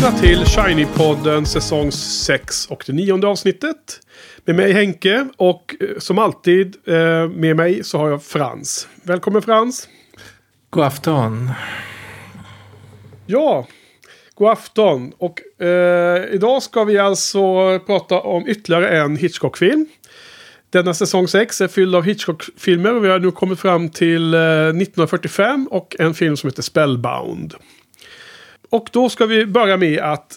Välkomna till Shiny-podden säsong 6 och det nionde avsnittet. Med mig Henke och eh, som alltid eh, med mig så har jag Frans. Välkommen Frans. God afton. Ja, god afton. Och eh, idag ska vi alltså prata om ytterligare en Hitchcock-film. Denna säsong 6 är fylld av Hitchcock-filmer och vi har nu kommit fram till eh, 1945 och en film som heter Spellbound. Och då ska vi börja med att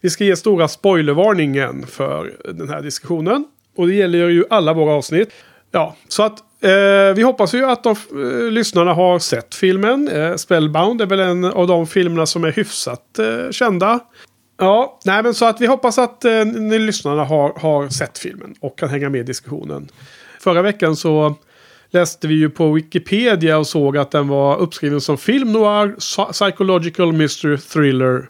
vi ska ge stora spoilervarningen för den här diskussionen. Och det gäller ju alla våra avsnitt. Ja, så att eh, vi hoppas ju att de, eh, lyssnarna har sett filmen. Eh, Spellbound är väl en av de filmerna som är hyfsat eh, kända. Ja, nej men så att vi hoppas att eh, ni lyssnarna har, har sett filmen och kan hänga med i diskussionen. Förra veckan så läste vi ju på Wikipedia och såg att den var uppskriven som film noir, psychological mystery thriller.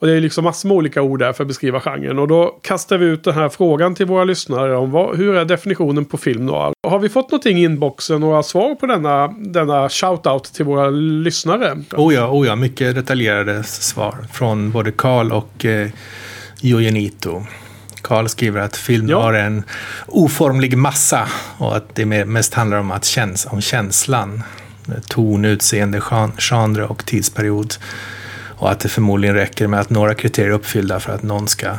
Och det är liksom massor med olika ord där för att beskriva genren. Och då kastar vi ut den här frågan till våra lyssnare om vad, hur är definitionen på film noir? Har vi fått någonting i inboxen, några svar på denna, denna shout-out till våra lyssnare? Oh ja, oh ja, mycket detaljerade svar från både Karl och eh, Jojenito. Karl skriver att film ja. har en oformlig massa och att det mest handlar om, att käns om känslan. Ton, utseende, genre och tidsperiod. Och att det förmodligen räcker med att några kriterier är uppfyllda för att någon ska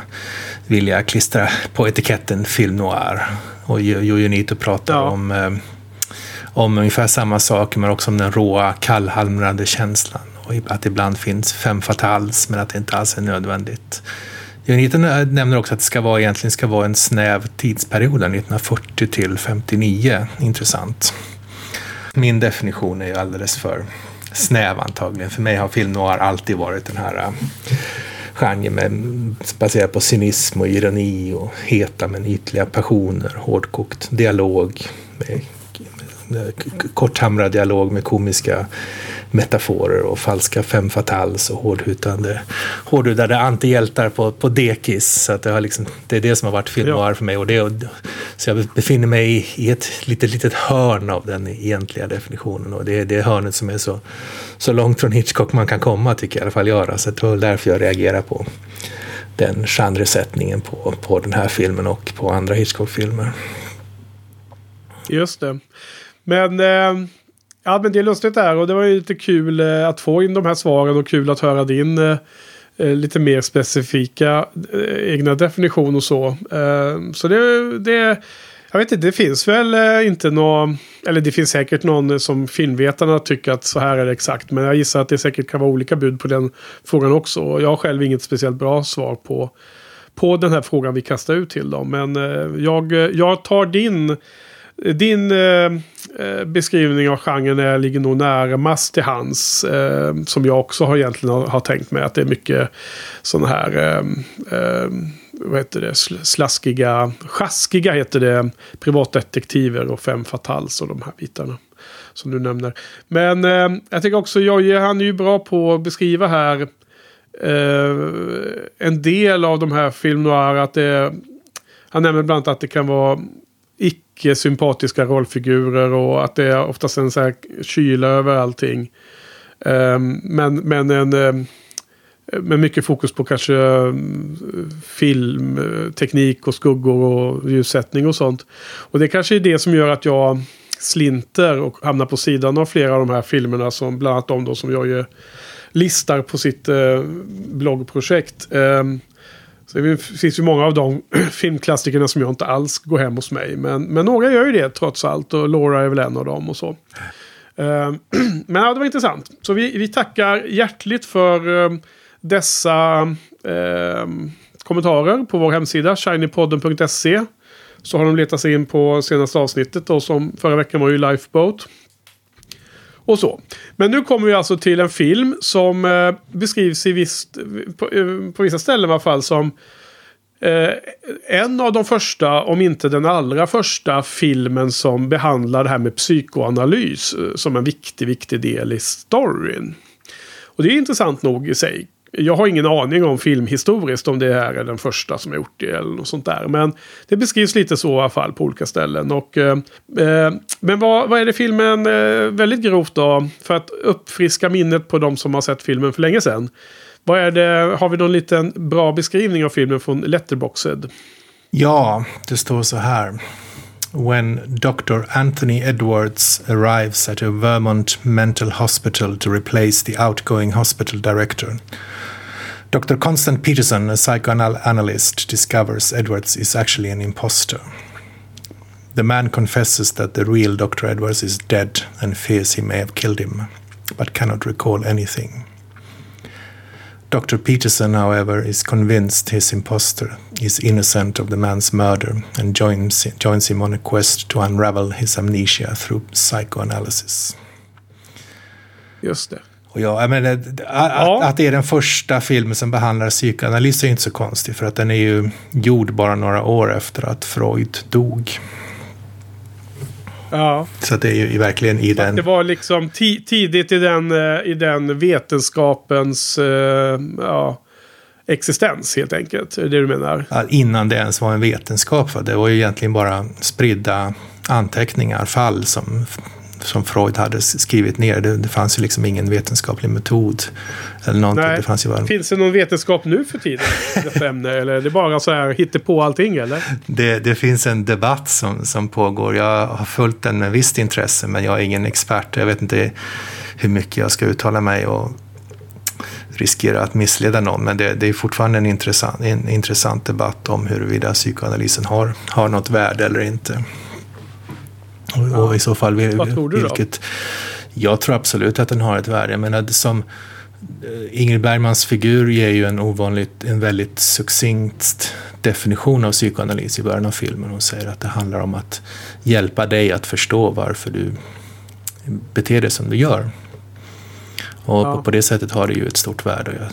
vilja klistra på etiketten film noir. Och Jojonito pratar ja. om, eh, om ungefär samma sak men också om den råa, kallhamrade känslan. Och att det ibland finns fem fatals men att det inte alls är nödvändigt. Jonita eh, nämner också att det ska vara, egentligen ska vara en snäv tidsperiod, 1940 till 59. Intressant. Min definition är ju alldeles för snäv antagligen. För mig har film noir alltid varit den här eh, genren med, baserad på cynism och ironi och heta men ytliga passioner, hårdkokt dialog, med, med, korthamrad dialog med komiska metaforer och falska fem fatals och hårdhudade, hårdhudade antihjältar på, på dekis. Så att det, har liksom, det är det som har varit film ja. för mig. Och det, så jag befinner mig i, i ett litet, litet hörn av den egentliga definitionen. Och det är det hörnet som är så, så långt från Hitchcock man kan komma, tycker jag i alla fall göra. Så det var därför jag reagerar på den genresättningen på, på den här filmen och på andra Hitchcock-filmer. Just det. Men eh, Ja, men det är lustigt där och det var ju lite kul eh, att få in de här svaren och kul att höra din eh, eh, lite mer specifika egna definition och så. Så det, det, jag vet inte, det finns väl inte någon, eller det finns säkert någon som filmvetarna tycker att så här är det exakt. Men jag gissar att det säkert kan vara olika bud på den frågan också. Jag har själv inget speciellt bra svar på, på den här frågan vi kastar ut till dem. Men jag, jag tar din din eh, eh, beskrivning av genren är, ligger nog närmast till hans. Eh, som jag också har egentligen har, har, tänkt mig. Att det är mycket sådana här... Eh, eh, vad heter det? Slaskiga... Sjaskiga heter det. Privatdetektiver och fem fatals och de här bitarna. Som du nämner. Men eh, jag tycker också Jojje, han är ju bra på att beskriva här. Eh, en del av de här film noir. Att det, han nämner bland annat att det kan vara icke-sympatiska rollfigurer och att det är oftast en så här kyla över allting. Ehm, men, men en... Ehm, med mycket fokus på kanske ehm, filmteknik och skuggor och ljussättning och sånt. Och det kanske är det som gör att jag slinter och hamnar på sidan av flera av de här filmerna. Som bland annat de då som jag ju listar på sitt eh, bloggprojekt. Så det finns ju många av de filmklassikerna som jag inte alls går hem hos mig. Men, men några gör ju det trots allt. Och Laura är väl en av dem och så. Ehm, men ja, det var intressant. Så vi, vi tackar hjärtligt för ehm, dessa eh, kommentarer på vår hemsida. shinypodden.se. Så har de letat sig in på senaste avsnittet. Och som förra veckan var ju Lifeboat. Och så. Men nu kommer vi alltså till en film som eh, beskrivs i visst, på, eh, på, vissa ställen i alla fall som eh, en av de första, om inte den allra första filmen som behandlar det här med psykoanalys eh, som en viktig, viktig del i storyn. Och det är intressant nog i sig. Jag har ingen aning om filmhistoriskt om det här är den första som har gjort det eller något sånt där. Men det beskrivs lite så i alla fall på olika ställen. Och, eh, eh, men vad, vad är det filmen eh, väldigt grovt då? För att uppfriska minnet på de som har sett filmen för länge sedan. Vad är det, har vi någon liten bra beskrivning av filmen från Letterboxed? Ja, det står så här. When Dr. Anthony Edwards arrives at a Vermont mental hospital to replace the outgoing hospital director, Dr. Constant Peterson, a psychoanalyst, discovers Edwards is actually an imposter. The man confesses that the real Dr. Edwards is dead and fears he may have killed him, but cannot recall anything. Dr. Peterson, however, is convinced his impostor is innocent of the man's murder and joins, joins him on a quest to unravel his amnesia through psychoanalysis. Just det. Och jag, jag menar, att, ja. att det är den första filmen som behandlar psykoanalys är inte så konstigt. För att den är ju gjord bara några år efter att Freud dog. Ja. Så det är ju verkligen i den... Det var liksom tidigt i den, eh, i den vetenskapens uh, ja, existens helt enkelt. Är det du menar? Ja, innan det ens var en vetenskap. För det var ju egentligen bara spridda anteckningar, fall som som Freud hade skrivit ner. Det, det fanns ju liksom ingen vetenskaplig metod. Eller någonting. Nej. Det fanns ju bara... Finns det någon vetenskap nu för tiden? detta ämne? Eller är det bara så här på allting eller? Det, det finns en debatt som, som pågår. Jag har följt den med visst intresse men jag är ingen expert. Jag vet inte hur mycket jag ska uttala mig och riskera att missleda någon. Men det, det är fortfarande en intressant, en intressant debatt om huruvida psykoanalysen har, har något värde eller inte. Och, och i så fall Vad tror du vilket... Då? Jag tror absolut att den har ett värde. Menar, som eh, Ingrid Bergmans figur ger ju en ovanligt, en väldigt succinkt definition av psykoanalys i början av filmen. Hon säger att det handlar om att hjälpa dig att förstå varför du beter dig som du gör. Och ja. på, på, det sättet har det ju ett stort värde.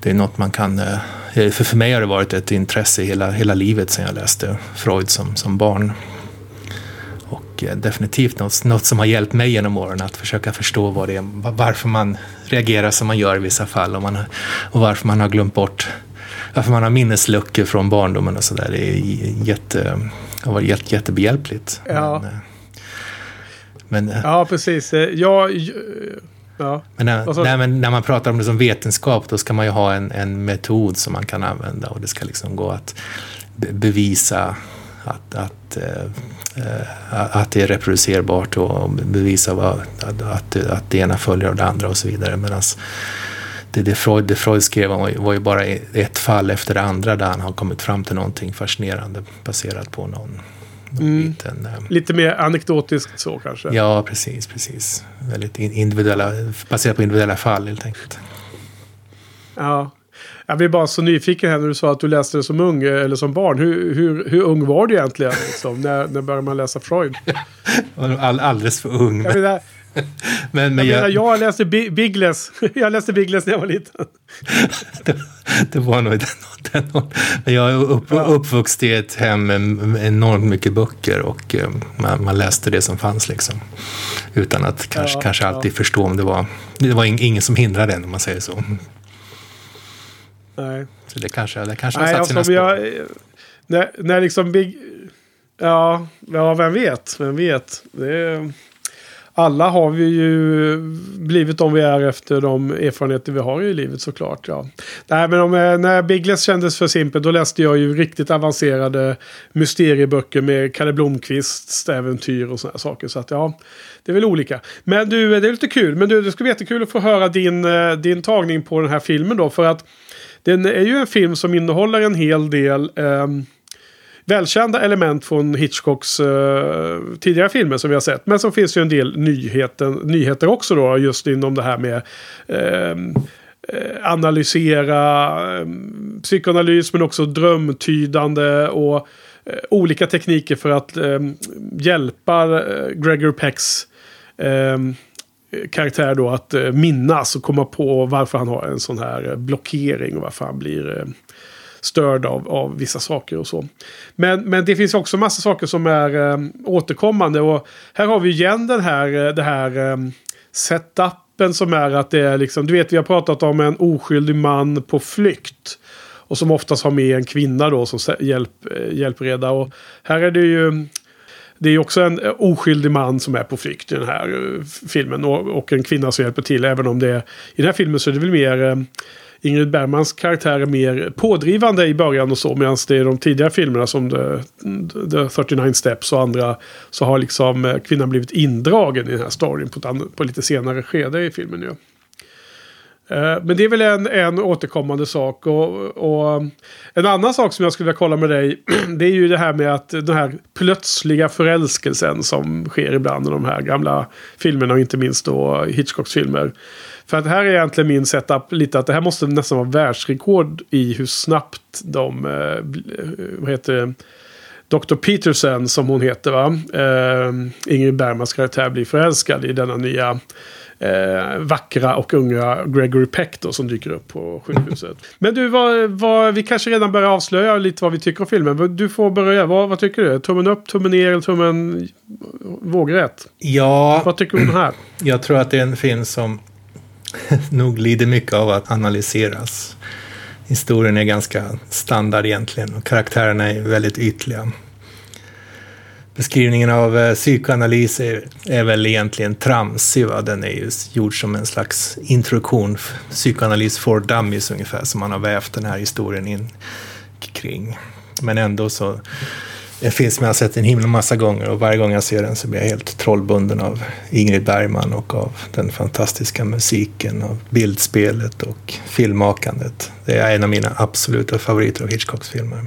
Det är något man kan... Eh, för, för mig har det varit ett intresse hela, hela livet sedan jag läste Freud som, som barn. Och eh, definitivt något, något som har hjälpt mig genom åren att försöka förstå vad det är, varför man reagerar som man gör i vissa fall och, man, och varför man har glömt bort varför man har minnesluckor från barndomen och sådär. Det är jätte, har varit jätte, jättebehjälpligt. Ja. Men, eh, men, ja, precis. Ja, ja. Men, när, nej, men när man pratar om det som vetenskap då ska man ju ha en, en metod som man kan använda och det ska liksom gå att bevisa att, att, äh, att det är reproducerbart och bevisa vad, att, att, att det ena följer av det andra och så vidare. Medan det, det, Freud, det Freud skrev var, var ju bara ett fall efter det andra där han har kommit fram till någonting fascinerande baserat på någon, Mm. Liten, äh, Lite mer anekdotiskt så kanske? Ja, precis. precis. Väldigt individuella, baserat på individuella fall helt enkelt. Ja. Jag blir bara så nyfiken här när du sa att du läste det som ung eller som barn. Hur, hur, hur ung var du egentligen? Liksom? när, när började man läsa Freud? All, alldeles för ung. Jag menar, men, men jag, jag, jag läste Biggles. Jag läste Biggles när jag var liten. det, det var nog den, den Men jag är upp, ja. uppvuxen i ett hem med enormt mycket böcker och eh, man, man, läste det som fanns liksom. Utan att kanske, ja, kanske alltid ja. förstå om det var... Det var ingen som hindrade en om man säger så. Nej. Så det kanske, det kanske har satt sina spår. Jag, när, när liksom Big... Ja, ja, vem vet? Vem vet? Det är, alla har vi ju blivit de vi är efter de erfarenheter vi har i livet såklart. Ja. Nej, men om, eh, när Biggles kändes för simpelt då läste jag ju riktigt avancerade mysterieböcker med Kalle Blomqvists äventyr och sådana saker. Så att ja, det är väl olika. Men du, eh, det är lite kul. Men du, det skulle bli jättekul att få höra din, eh, din tagning på den här filmen då. För att den är ju en film som innehåller en hel del eh, välkända element från Hitchcocks eh, tidigare filmer som vi har sett. Men så finns ju en del nyheten, nyheter också då just inom det här med ehm, eh, analysera eh, psykoanalys men också drömtydande och eh, olika tekniker för att ehm, hjälpa eh, Gregor Pecks ehm, karaktär då att eh, minnas och komma på varför han har en sån här blockering och varför han blir störd av, av vissa saker och så. Men, men det finns också massa saker som är eh, återkommande och här har vi igen den här, eh, det här eh, setupen som är att det är liksom, du vet vi har pratat om en oskyldig man på flykt. Och som oftast har med en kvinna då som hjälp, eh, hjälpreda. Och här är det ju det är också en eh, oskyldig man som är på flykt i den här filmen. Och, en kvinna som hjälper till. Även om det är, i den här filmen så är det väl mer Ingrid Bergmans karaktär är mer pådrivande i början och så. Medan det är de tidigare filmerna som The, The 39 Steps och andra. Så har liksom eh, kvinnan blivit indragen i den här storyn på, ett, på lite senare skede i filmen ju. Eh, men det är väl en, en återkommande sak. Och, och, en annan sak som jag skulle vilja kolla med dig. Det är ju det här med att den här plötsliga förälskelsen som sker ibland i de här gamla filmerna. Och inte minst då Hitchcocks filmer. För att här är egentligen min setup lite att det här måste nästan vara världsrekord i hur snabbt de, eh, vad heter det, Dr. Peterson som hon heter va? Eh, Ingrid Bergmans karaktär blir förälskad i denna nya eh, vackra och unga Gregory Peck då, som dyker upp på sjukhuset. Men du, vad, vad, vi kanske redan börjar avslöja lite vad vi tycker om filmen. Du får börja. Vad, vad tycker du? Tummen upp, tummen ner eller tummen vågrätt? Ja, vad tycker du om den här? Jag tror att det är en film som nog lider mycket av att analyseras. Historien är ganska standard egentligen och karaktärerna är väldigt ytliga. Beskrivningen av eh, psykoanalys är, är, väl egentligen tramsig. Va? Den är ju gjord som en slags introduktion, psykoanalys for dummies ungefär, som man har vävt den här historien in kring. Men ändå så en film som jag har sett en himla massa gånger och varje gång jag ser den så blir jag helt trollbunden av Ingrid Bergman och av den fantastiska musiken, av bildspelet och filmmakandet. Det är en av mina absoluta favoriter av Hitchcocks filmer.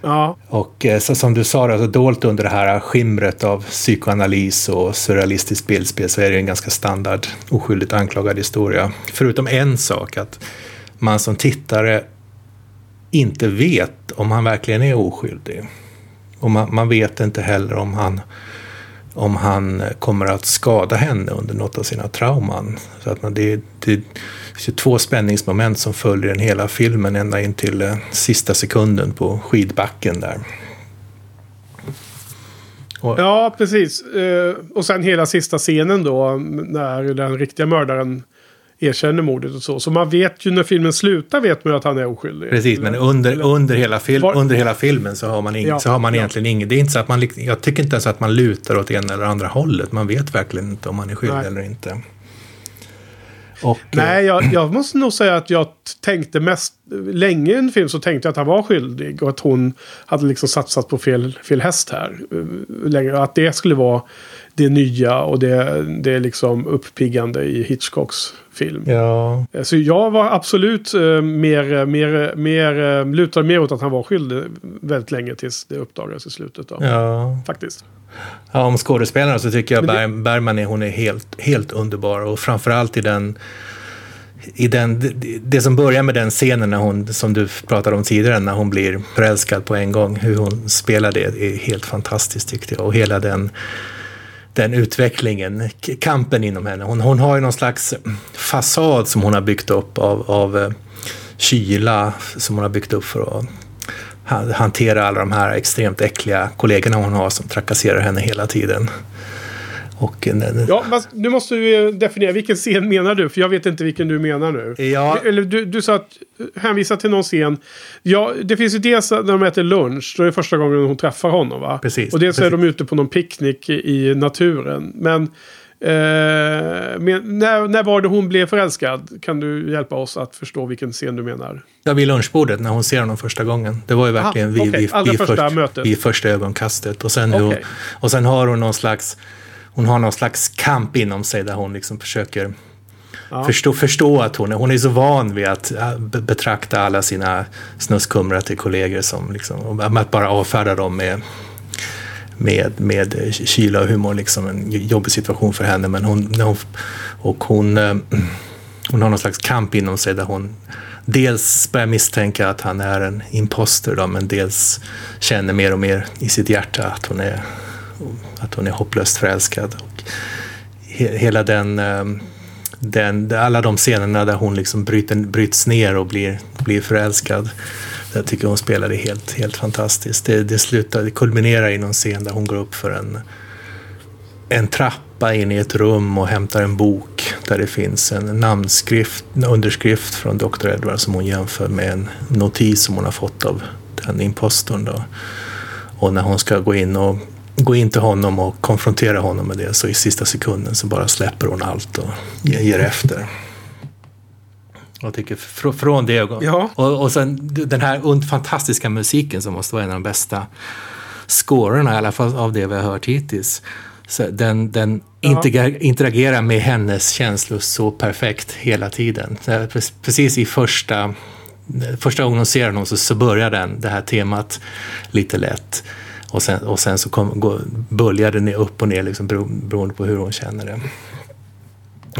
Ja. Och eh, så som du sa, alltså, dolt under det här skimret av psykoanalys och surrealistiskt bildspel så är det en ganska standard oskyldigt anklagad historia. Förutom en sak, att man som tittare inte vet om han verkligen är oskyldig. Och man, man, vet inte heller om han, om han kommer att skada henne under något av sina trauman. Så att man, det, det, finns två spänningsmoment som följer den hela filmen ända in till eh, sista sekunden på skidbacken där. Och, ja, precis. Eh, och sen hela sista scenen då när den riktiga mördaren erkänner mordet och så. Så man vet ju när filmen slutar vet man ju att han är oskyldig. Precis, men under, under, hela, var, under hela filmen så har man, ing, ja, så har man ja. egentligen inget. Det är inte så att man, jag tycker inte ens att man lutar åt ena eller andra hållet. Man vet verkligen inte om man är skyldig Nej. eller inte. Och, Nej, jag, jag, måste nog säga att jag tänkte mest... Länge i en film så tänkte jag att han var skyldig. Och att hon hade liksom satsat på fel, fel häst här. Länge, att det skulle vara det nya och det, det liksom uppiggande i Hitchcocks film. Ja. Så jag var absolut uh, mer, mer, mer, uh, lutad mer åt att han var skyldig väldigt länge tills det uppdagades i slutet. Då. Ja. Faktiskt. Ja, om skådespelarna så tycker jag det... Bergman är, hon är helt, helt underbar och framförallt i den i den, det som börjar med den scenen när hon, som du pratade om tidigare, när hon blir förälskad på en gång. Hur hon spelar det är helt fantastiskt tyckte jag. Och hela den, den utvecklingen, kampen inom henne. Hon, hon har ju någon slags fasad som hon har byggt upp av, av eh, kyla som hon har byggt upp för att hantera alla de här extremt äckliga kollegorna hon har som trakasserar henne hela tiden. Och, ja, nu måste du definiera vilken scen menar du? För jag vet inte vilken du menar nu. Ja. Eller du, du sa att hänvisa till någon scen. Ja, det finns ju dels när de äter lunch. Då är det första gången hon träffar honom va? Precis. Och dels precis. är de ute på någon picknick i naturen. Men Eh, men när, när var det hon blev förälskad? Kan du hjälpa oss att förstå vilken scen du menar? Ja, vid lunchbordet när hon ser honom första gången. Det var ju verkligen Aha, vid, okay. vid, vid, första först, vid första ögonkastet. Och sen, okay. hon, och sen har hon någon slags hon har någon slags kamp inom sig där hon liksom försöker ja. förstå, förstå att hon är, hon är så van vid att betrakta alla sina snuskumrar till kollegor som liksom, att bara avfärda dem med med, med kyla och humor, liksom en jobbig situation för henne. Men hon, hon, och hon, eh, hon har någon slags kamp inom sig där hon dels börjar misstänka att han är en imposter då, men dels känner mer och mer i sitt hjärta att hon är, att hon är hopplöst förälskad. Och he, hela den, ehm, den, alla de scenerna där hon liksom bryter, bryts ner och blir, blir förälskad jag tycker hon spelade helt, helt fantastiskt. Det, det, slutar, det kulminerar i någon scen där hon går upp för en, en trappa in i ett rum och hämtar en bok där det finns en namnskrift, en underskrift från Dr. Edward som hon jämför med en notis som hon har fått av den impostorn. Då. Och när hon ska gå in och gå in till honom och konfrontera honom med det så i sista sekunden så bara släpper hon allt och ger efter. Jag tycker fr från det ögonblicket. Ja. Och, och sen den här fantastiska musiken som måste vara en av de bästa scorerna, i alla fall av det vi har hört hittills. Så den den ja. interagerar med hennes känslor så perfekt hela tiden. Precis i första, första gången hon ser honom så, så börjar den, det här temat lite lätt. Och sen, och sen så kom, gå, böljar det upp och ner liksom, beroende på hur hon känner det.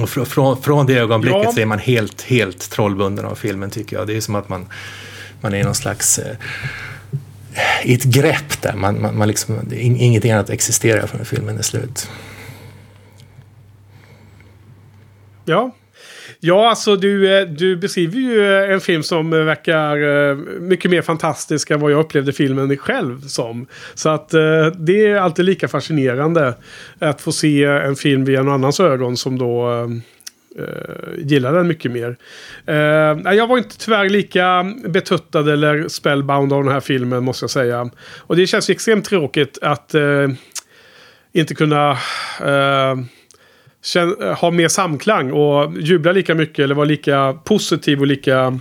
Och fr från, från det ögonblicket ja. så är man helt, helt trollbunden av filmen tycker jag. Det är som att man, man är någon slags eh, i ett grepp där. Man, man, man liksom, ingenting annat existerar förrän filmen är slut. Ja. Ja, alltså du, eh, du beskriver ju eh, en film som eh, verkar mycket mer fantastisk än vad jag upplevde filmen själv som. Så att det är alltid lika fascinerande att få se en film via någon annans ögon som då uh, gillar den mycket mer. Uh, jag var inte tyvärr lika betuttad eller spellbound av den här filmen måste jag säga. Och det känns extremt tråkigt att uh, inte kunna Eh, ha mer samklang och jubla lika mycket eller vara lika positiv och lika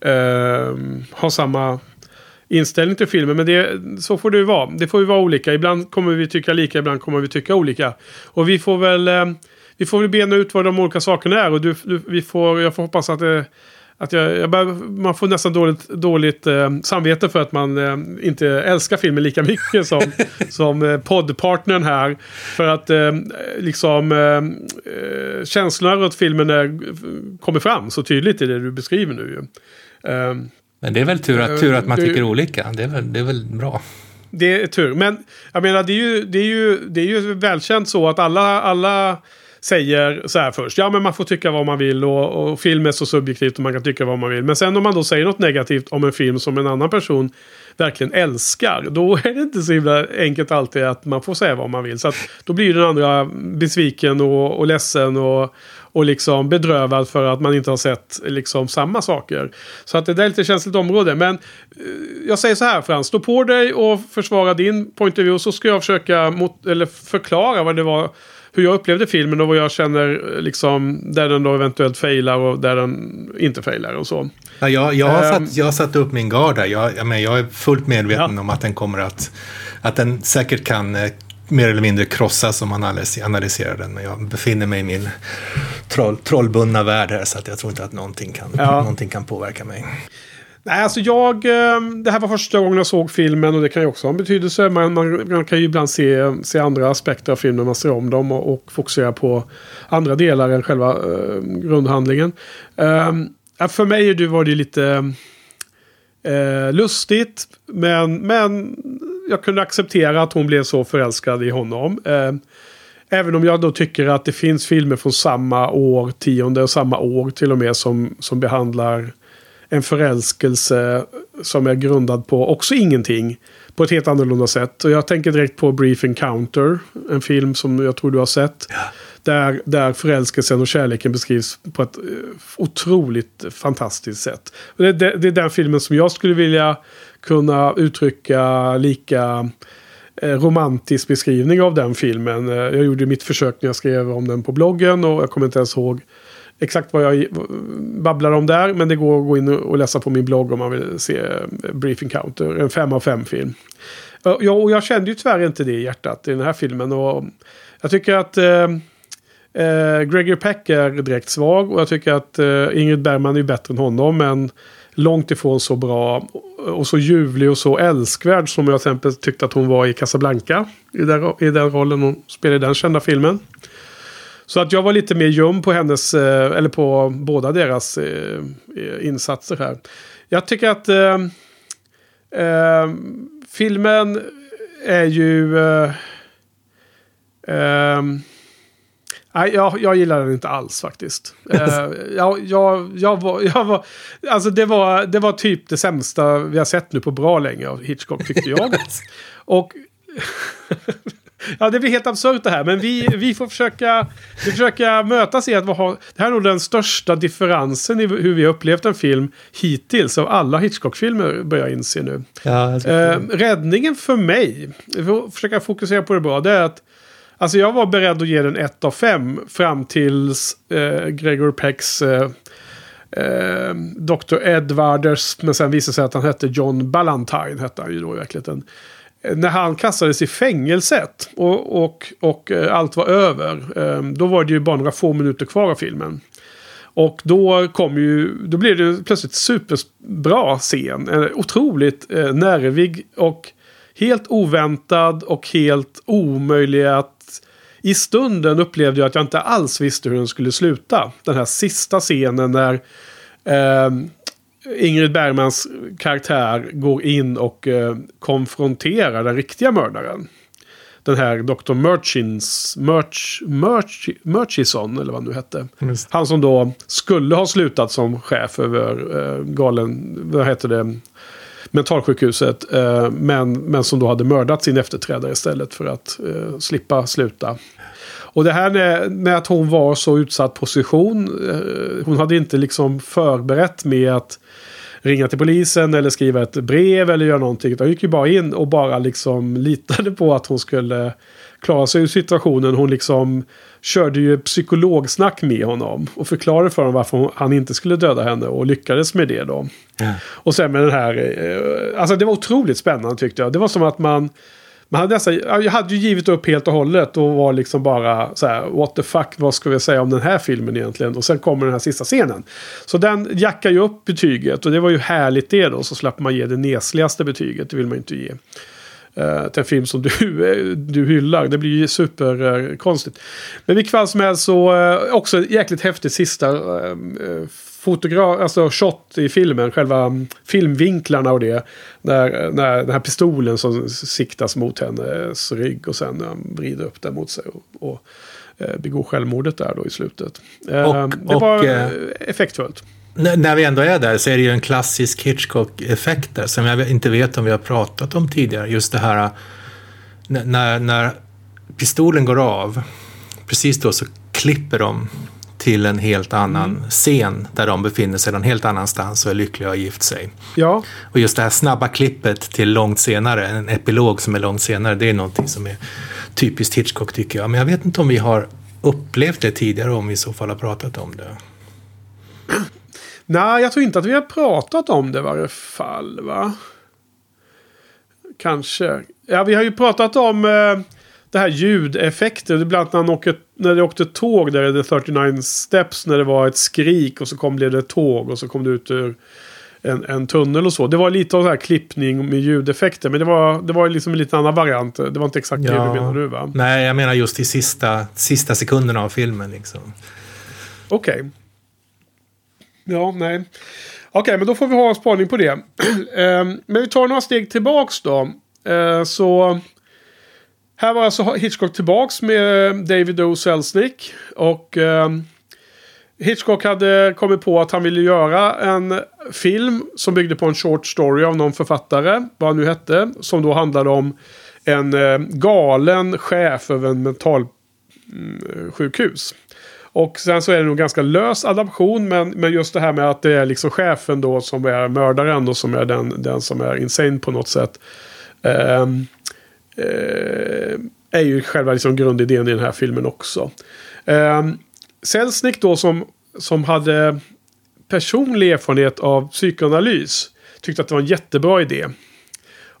eh, ha samma inställning till filmen. Men det, så får det ju vara. Det får ju vara olika. Ibland kommer vi tycka lika, ibland kommer vi tycka olika. Och vi får väl eh, vi får väl bena ut vad de olika sakerna är. Och du, du, vi får, jag får hoppas att, det, att jag, jag bör, man får nästan dåligt, dåligt eh, samvete för att man eh, inte älskar filmen lika mycket som, som eh, poddpartnern här. För att eh, liksom eh, eh, känslorna runt filmen är, kommer fram så tydligt i det du beskriver nu. Eh, Men det är väl tur att, tur att man tycker olika. Det är väl, det är väl bra. Det är tur. Men jag menar det är ju, det är ju, det är ju välkänt så att alla, alla säger så här först. Ja men man får tycka vad man vill och, och film är så subjektivt och man kan tycka vad man vill. Men sen om man då säger något negativt om en film som en annan person verkligen älskar. Då är det inte så himla enkelt alltid att man får säga vad man vill. Så att då blir den andra besviken och, och ledsen och, och liksom bedrövad för att man inte har sett liksom samma saker. Så att det där är lite känsligt område. Men eh, jag säger så här Frans, stå på dig och försvara din point of view så ska jag försöka mot, eller förklara vad det var hur jag upplevde filmen och vad jag känner liksom där den då eventuellt failar och där den inte failar och så. Ja, jag, jag, har um, satt, jag har satt upp min gard där. Jag, jag, men jag är fullt medveten ja. om att den kommer att, att den säkert kan eh, mer eller mindre krossas om man analyserar den. Men jag befinner mig i min troll, trollbundna värld här så att jag tror inte att någonting kan, ja. någonting kan påverka mig. Nej, alltså jag... Eh, det här var första gången jag såg filmen och det kan ju också ha en betydelse. Man, man, man kan ju ibland se, se andra aspekter av filmen när man ser om dem och, och fokusera på andra delar än själva eh, grundhandlingen. Eh, för mig var det lite eh, lustigt. Men, men jag kunde acceptera att hon blev så förälskad i honom. Eh, även om jag då tycker att det finns filmer från samma årtionde och samma år till och med som, som behandlar en förälskelse som är grundad på också ingenting. På ett helt annorlunda sätt. Och jag tänker direkt på Brief Encounter. En film som jag tror du har sett. Ja. Där, där förälskelsen och kärleken beskrivs på ett eh, otroligt fantastiskt sätt. Det, det, det är den filmen som jag skulle vilja kunna uttrycka lika eh, romantisk beskrivning av den filmen. Eh, jag gjorde mitt försök när jag skrev om den på bloggen och jag kommer inte ens ihåg exakt vad jag babblar om där. Men det går att gå in och läsa på min blogg om man vill se eh, Brief Encounter. En fem av fem film. Ja, och jag kände ju tyvärr inte det i hjärtat i den här filmen. Och jag tycker att eh, eh, Gregory Peck är direkt svag. Och jag tycker att eh, Ingrid Bergman är bättre än honom. Men långt ifrån så bra och så ljuvlig och så älskvärd som jag till exempel tyckte att hon var i Casablanca. I den, i den rollen hon spelade i den kända filmen. Så att jag var lite mer ljum på hennes, eh, eller på båda deras eh, insatser här. Jag tycker att eh, eh, filmen är ju... Eh, eh, Nej, jag, jag gillar den inte alls faktiskt. jag, jag, jag, var, jag var, alltså det var, det var typ det sämsta vi har sett nu på bra länge av Hitchcock tyckte jag. Och Ja, det blir helt absurt det här. Men vi, vi får försöka, vi försöka mötas i att ha, det här är nog den största differensen i hur vi har upplevt en film hittills av alla Hitchcock-filmer börjar jag inse nu. Ja, eh, räddningen för mig, vi får försöka fokusera på det bra, det är att Alltså jag var beredd att ge den 1 av 5 fram tills eh, Gregor Pecks eh, eh, Dr. Edwarders, men sen visade sig att han hette John Ballantyne, hette han ju då i verkligheten. När han kastades i fängelset och, och, och eh, allt var över, eh, då var det ju bara några få minuter kvar av filmen. Och då kom ju, då blev det plötsligt superbra scen. En otroligt eh, nervig och helt oväntad och helt omöjlig att... I stunden upplevde jag att jag inte alls visste hur den skulle sluta. Den här sista scenen när eh, Ingrid Bergmans karaktär går in och eh, konfronterar den riktiga mördaren den här Dr. Murchins, Murch, Murch, Murchison, eller vad han nu hette. Just. Han som då skulle ha slutat som chef över eh, galen, vad heter det, mentalsjukhuset. Eh, men, men som då hade mördat sin efterträdare istället för att eh, slippa sluta. Och det här med, att hon var så utsatt position. Eh, hon hade inte liksom förberett med att ringa till polisen eller skriva ett brev eller göra någonting. Utan gick ju bara in och bara liksom litade på att hon skulle klara sig ur situationen. Hon liksom körde ju psykologsnack med honom. Och förklarade för honom varför han inte skulle döda henne. Och lyckades med det då. Mm. Och sen med den här... Eh, alltså det var otroligt spännande tyckte jag. Det var som att man men hade nästan, jag hade ju givit upp helt och hållet och var liksom bara så här, what the fuck, vad ska vi säga om den här filmen egentligen? Och sen kommer den här sista scenen. Så den jackar ju upp betyget och det var ju härligt det då, så slapp man ge det nesligaste betyget, det vill man ju inte ge. Uh, till en film som du, du hyllar. Det blir ju superkonstigt. Uh, Men vilket fall som helst så uh, också jäkligt häftigt sista uh, fotograf, alltså shot i filmen, själva filmvinklarna och det. När, när den här pistolen som siktas mot hennes rygg och sen vrider upp den mot sig. Och, och eh, begår självmordet där då i slutet. Eh, och, det och, var eh, effektfullt. När vi ändå är där så är det ju en klassisk Hitchcock-effekt där som jag inte vet om vi har pratat om tidigare. Just det här när, när pistolen går av, precis då så klipper de till en helt annan mm. scen där de befinner sig någon helt annanstans och är lyckliga och har gift sig. Ja. Och just det här snabba klippet till långt senare, en epilog som är långt senare, det är någonting som är typiskt Hitchcock tycker jag. Men jag vet inte om vi har upplevt det tidigare, om vi i så fall har pratat om det. Nej, jag tror inte att vi har pratat om det i varje fall, va? Kanske. Ja, vi har ju pratat om eh, det här ljudeffekter. Bland annat när, han åker, när det åkte tåg där i The 39 Steps. När det var ett skrik och så kom det ett tåg och så kom det ut ur en, en tunnel och så. Det var lite av så här klippning med ljudeffekter. Men det var, det var liksom en lite annan variant. Det var inte exakt ja. det du menar nu va? Nej, jag menar just i sista, sista sekunderna av filmen liksom. Okej. Okay. Ja, nej. Okej, okay, men då får vi ha en spaning på det. um, men vi tar några steg tillbaks då. Uh, så här var alltså Hitchcock tillbaks med eh, David O. Selznick. Och eh, Hitchcock hade kommit på att han ville göra en film som byggde på en short story av någon författare. Vad han nu hette. Som då handlade om en eh, galen chef över en mentalsjukhus. Mm, och sen så är det nog ganska lös adaption. Men, men just det här med att det är liksom chefen då som är mördaren och som är den, den som är insane på något sätt. Um, eh, är ju själva liksom grundidén i den här filmen också. Eh, Selznick då som, som hade personlig erfarenhet av psykoanalys tyckte att det var en jättebra idé.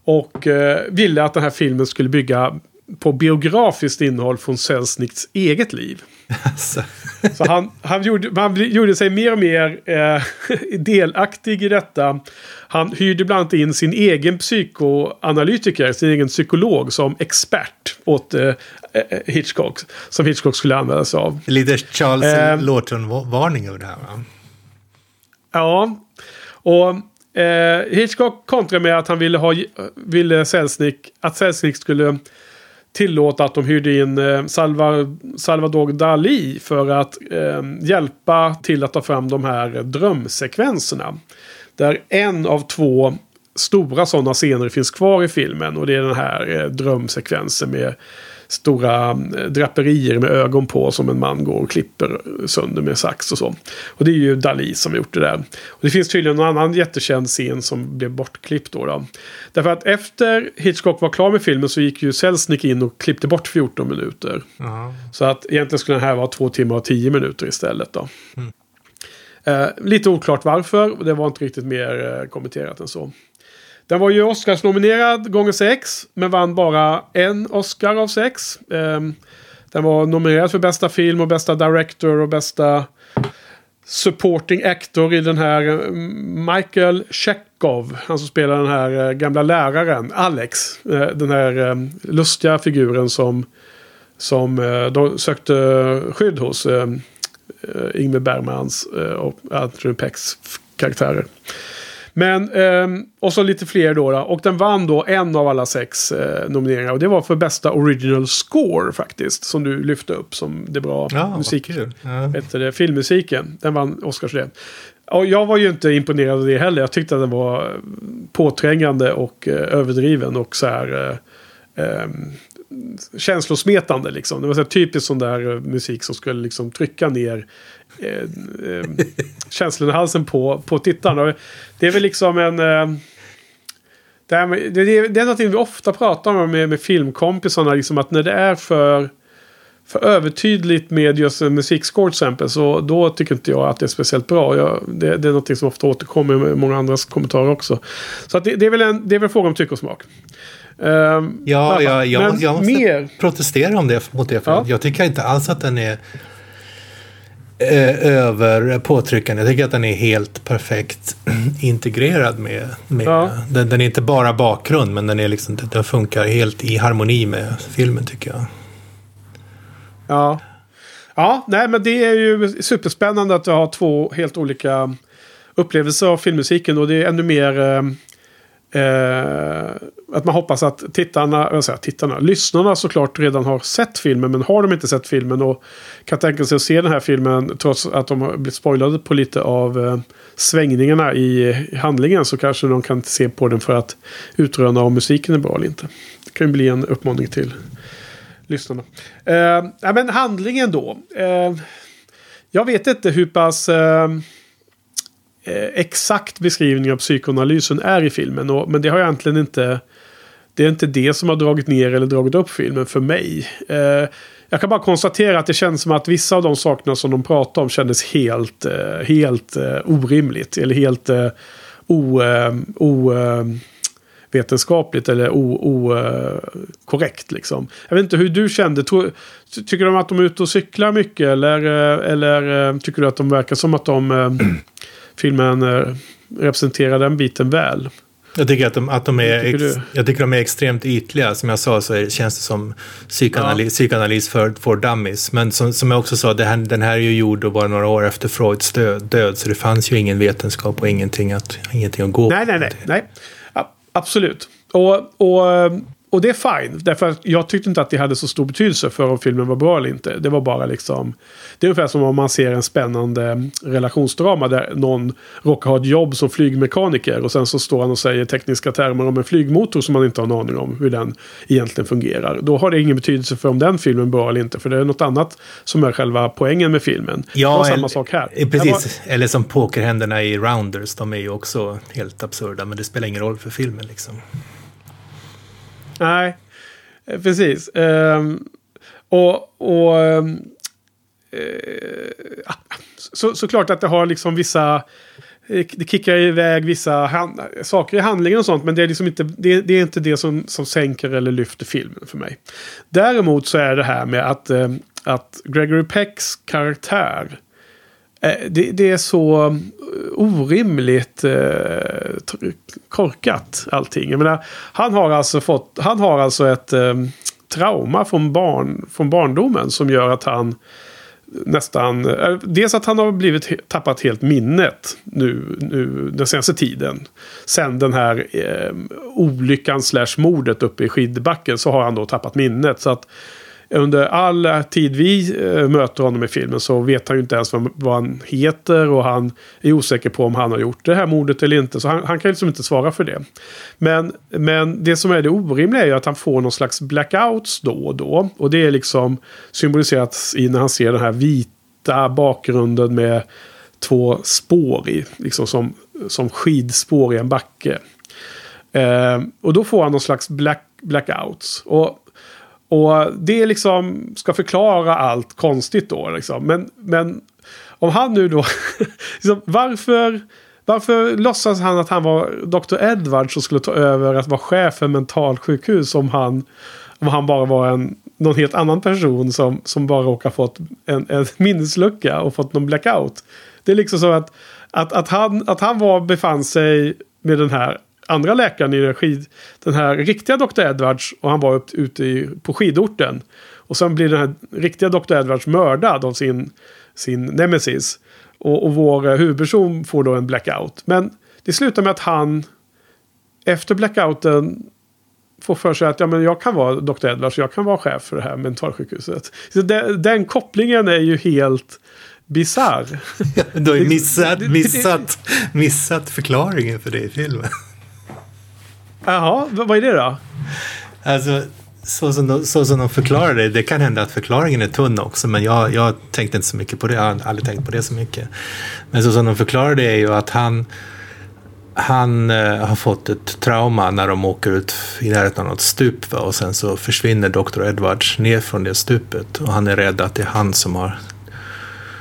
Och eh, ville att den här filmen skulle bygga på biografiskt innehåll från Selznicks eget liv. Alltså. Så han, han, gjorde, han gjorde sig mer och mer eh, delaktig i detta. Han hyrde bland annat in sin egen psykoanalytiker, sin egen psykolog som expert åt eh, eh Hitchcock. Som Hitchcock skulle använda sig av. Lite Charles eh, Lawton-varning över det här va? Ja. Och eh, Hitchcock kontrade med att han ville ha ville Selznick, att Selznick skulle tillåta att de hyrde in eh, Salvador Dali för att eh, hjälpa till att ta fram de här drömsekvenserna. Där en av två stora sådana scener finns kvar i filmen och det är den här eh, drömsekvensen med stora eh, draperier med ögon på som en man går och klipper sönder med sax och så. Och det är ju Dali som har gjort det där. Och det finns tydligen en annan jättekänd scen som blev bortklippt då. då. Därför att efter Hitchcock var klar med filmen så gick ju Selznick in och klippte bort 14 minuter. -huh. Så att egentligen skulle den här vara två timmar och tio minuter istället då. Mm. Eh, lite oklart varför. Det var inte riktigt mer eh, kommenterat än så. Den var ju Oscars-nominerad gånger sex. Men vann bara en Oscar av sex. Ehm, den var nominerad för bästa film och bästa director och bästa supporting actor i den här mm, Michael Chekhov. Han som spelar den här eh, gamla läraren Alex. Eh, den här ehm, lustiga figuren som, som eh, de sökte skydd hos. Ehm, Ingmar Bergmans och Anthony Pecks karaktärer. Men, eh, och så lite fler då, då, Och den vann då en av alla sex eh, nomineringar. Och det var för bästa original score faktiskt. Som du lyfte upp som det bra ja, musik. Ja. det, filmmusiken. Den vann Oscars det. Och jag var ju inte imponerad av det heller. Jag tyckte att den var påträngande och eh, överdriven. Och så här... Eh, ehm, känslosmetande liksom. Det var så här typiskt sån där eh, musik som skulle liksom trycka ner eh, eh, känslan i halsen på, på tittaren. det är väl liksom en... Eh, det, är, det, är, det är någonting vi ofta pratar om med, med filmkompisarna. Liksom att när det är för, för övertydligt med just en musikscore till exempel. Så då tycker inte jag att det är speciellt bra. Jag, det, det, är någonting som ofta återkommer i många andras kommentarer också. Så det, det, är väl en, det är väl fråga om tycke och smak. Um, ja, ja, jag, jag måste mer... protestera om det, mot det. För ja. Jag tycker inte alls att den är eh, över påtryckande. Jag tycker att den är helt perfekt integrerad med... med ja. den, den, är inte bara bakgrund, men den, är liksom, den funkar helt i harmoni med filmen tycker jag. Ja. Ja, nej men det är ju superspännande att du har två helt olika upplevelser av filmmusiken. Och det är ännu mer... Eh, Eh, att man hoppas att tittarna, jag säger, tittarna, lyssnarna såklart redan har sett filmen. Men har de inte sett filmen och kan tänka sig att se den här filmen trots att de har blivit spoilade på lite av eh, svängningarna i handlingen. Så kanske de kan se på den för att utröna om musiken är bra eller inte. Det kan ju bli en uppmaning till lyssnarna. Eh, ja, men handlingen då. Eh, jag vet inte hur pass... Eh, Eh, exakt beskrivning av psykoanalysen är i filmen. Och, men det har egentligen inte... Det är inte det som har dragit ner eller dragit upp filmen för mig. Eh, jag kan bara konstatera att det känns som att vissa av de sakerna som de pratade om kändes helt, eh, helt eh, orimligt. Eller helt eh, ovetenskapligt eh, o, eh, eller okorrekt. Eh, liksom. Jag vet inte hur du kände. tycker de att de är ute och cyklar mycket? Eller, eller tycker du att de verkar som att de filmen eh, representerar den biten väl. Jag tycker att de, att de är, ex, jag tycker de är extremt ytliga. Som jag sa så är, känns det som psykoanalys, ja. psykoanalys för, för dummies. Men som, som jag också sa, här, den här är ju gjord bara några år efter Freuds död, död. Så det fanns ju ingen vetenskap och ingenting att, ingenting att gå nej, på. Nej, nej, nej. Absolut. Och, och eh, och det är fine. Därför att jag tyckte inte att det hade så stor betydelse för om filmen var bra eller inte. Det var bara liksom... Det är ungefär som om man ser en spännande relationsdrama där någon råkar ha ett jobb som flygmekaniker. Och sen så står han och säger tekniska termer om en flygmotor som man inte har en aning om hur den egentligen fungerar. Då har det ingen betydelse för om den filmen är bra eller inte. För det är något annat som är själva poängen med filmen. Ja, det var samma sak här. Eh, precis. Var... Eller som pokerhänderna i Rounders. De är ju också helt absurda. Men det spelar ingen roll för filmen liksom. Nej, eh, precis. Um, och och um, uh, så, såklart att det har liksom vissa... Eh, det kickar iväg vissa hand, saker i handlingen och sånt. Men det är liksom inte det, det, är inte det som, som sänker eller lyfter filmen för mig. Däremot så är det här med att, ehm, att Gregory Pecks karaktär Eh, det, det, är så eh, orimligt eh, korkat allting. Jag menar, han har alltså fått, han har alltså ett eh, trauma från, barn, från barndomen som gör att han nästan... Eh, dels att han har blivit tappat helt minnet nu, nu den senaste tiden. Sen den här eh, olyckan slash mordet uppe i skidbacken så har han då tappat minnet. Så att under all tid vi eh, möter honom i filmen så vet han ju inte ens vad, vad, han heter och han är osäker på om han har gjort det här mordet eller inte. Så han, han kan liksom inte svara för det. Men, men det som är det orimliga är ju att han får någon slags blackouts då och då. Och det är liksom symboliserat i när han ser den här vita bakgrunden med två spår i. Liksom som, som skidspår i en backe. Eh, och då får han någon slags black, blackouts. Och och det liksom ska förklara allt konstigt då. Liksom. Men, men om han nu då... liksom, varför, varför låtsas han att han var Dr. Edward som skulle ta över att vara chef för mentalsjukhus om han, om han bara var en någon helt annan person som, som bara råkar fått en, en minneslucka och fått någon blackout. Det är liksom så att, att, att, han, att han var, befann sig med den här andra läkaren i skid, den här riktiga Dr. Edwards och han var upp, ute i, på skidorten. Och sen blir den här riktiga Dr. Edwards mördad av sin, sin nemesis. Och, och vår huvudperson får då en blackout. Men det slutar med att han efter blackouten får för sig att ja, men jag kan vara Dr. Edwards, jag kan vara chef för det här mentalsjukhuset. Så den, den kopplingen är ju helt bisarr. du har ju missat, missat, missat förklaringen för det i filmen. Jaha, vad är det då? Alltså, så som, de, så som de förklarar det, det kan hända att förklaringen är tunn också, men jag, jag tänkte inte så mycket på det, jag har aldrig tänkt på det så mycket. Men så som de förklarar det är ju att han han eh, har fått ett trauma när de åker ut i närheten av något stup va? och sen så försvinner Dr. Edwards ner från det stupet och han är rädd att det är han som har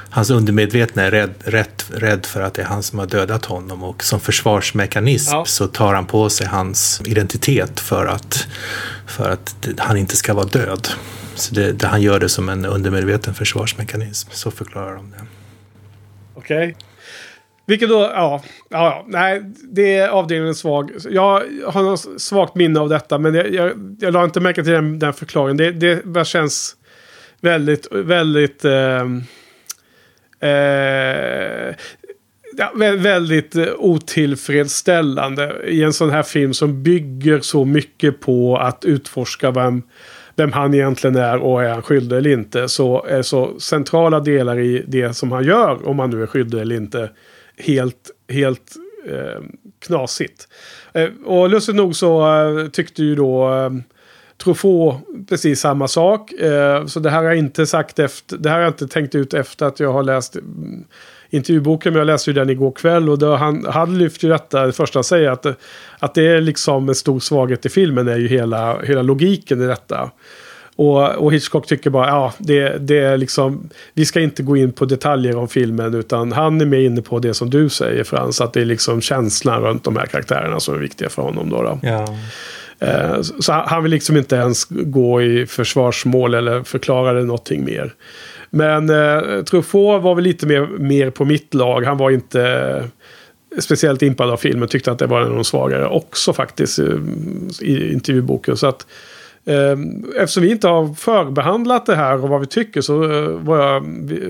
Hans undermedvetna är rädd, rädd, rädd för att det är han som har dödat honom och som försvarsmekanism ja. så tar han på sig hans identitet för att, för att han inte ska vara död. Så det, det, han gör det som en undermedveten försvarsmekanism. Så förklarar de det. Okej. Okay. Vilket då, ja, ja, nej, det är avdelningen svag. Jag har något svagt minne av detta, men jag, jag, jag la inte märke till den, den förklaringen. Det, det känns väldigt, väldigt... Eh, eh, ja, väldigt eh, otillfredsställande i en sån här film som bygger så mycket på att utforska vem, vem han egentligen är och är han skyldig eller inte. Så är så centrala delar i det som han gör, om han nu är skyldig eller inte, helt, helt eh, knasigt. Eh, och lustigt nog så eh, tyckte ju då eh, Truffaut precis samma sak. Eh, så det här har jag inte sagt efter, det här har jag inte tänkt ut efter att jag har läst mm, intervjuboken, men jag läste ju den igår kväll och då han, han lyfter ju detta, det första han säger, att, att det är liksom en stor svaghet i filmen är ju hela, hela logiken i detta. Och, och Hitchcock tycker bara, ja, det, det är liksom, vi ska inte gå in på detaljer om filmen, utan han är mer inne på det som du säger Frans, att det är liksom känslan runt de här karaktärerna som är viktiga för honom då. då. Ja. Eh, så han vill liksom inte ens gå i försvarsmål eller förklara det någonting mer. Men eh, Truffaut var väl lite mer, mer på mitt lag. Han var inte eh, speciellt impad av filmen. Tyckte att det var en av de svagare också faktiskt eh, i intervjuboken. Så att eftersom vi inte har förbehandlat det här och vad vi tycker så var jag,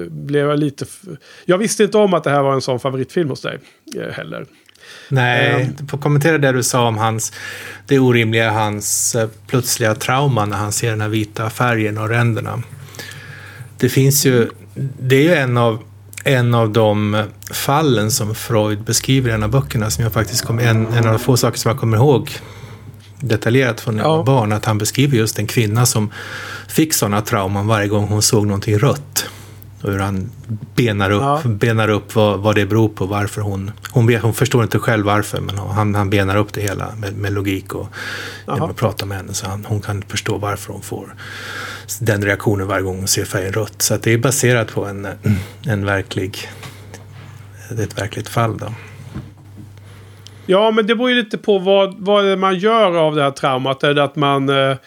blev jag lite... Jag visste inte om att det här var en sån favoritfilm hos dig eh, heller. Nej, får kommentera det du sa om hans, det orimliga hans eh, plötsliga trauma när han ser den här vita färgen och ränderna. Det finns ju, det är ju en av, en av de fallen som Freud beskriver i en av böckerna som jag faktiskt kom, en, en av de få saker som jag kommer ihåg detaljerat från när jag var barn, att han beskriver just en kvinna som fick sådana trauman varje gång hon såg någonting rött. Och hur han benar upp, ja. benar upp vad, vad det beror på, varför hon... Hon, hon förstår inte själv varför, men han, han benar upp det hela med, med logik och genom att prata med henne. Så han, hon kan förstå varför hon får den reaktionen varje gång hon ser färgen rött. Så det är baserat på en, en verklig, ett verkligt fall. Då. Ja, men det beror ju lite på vad, vad man gör av det här traumat. Är det att man eh,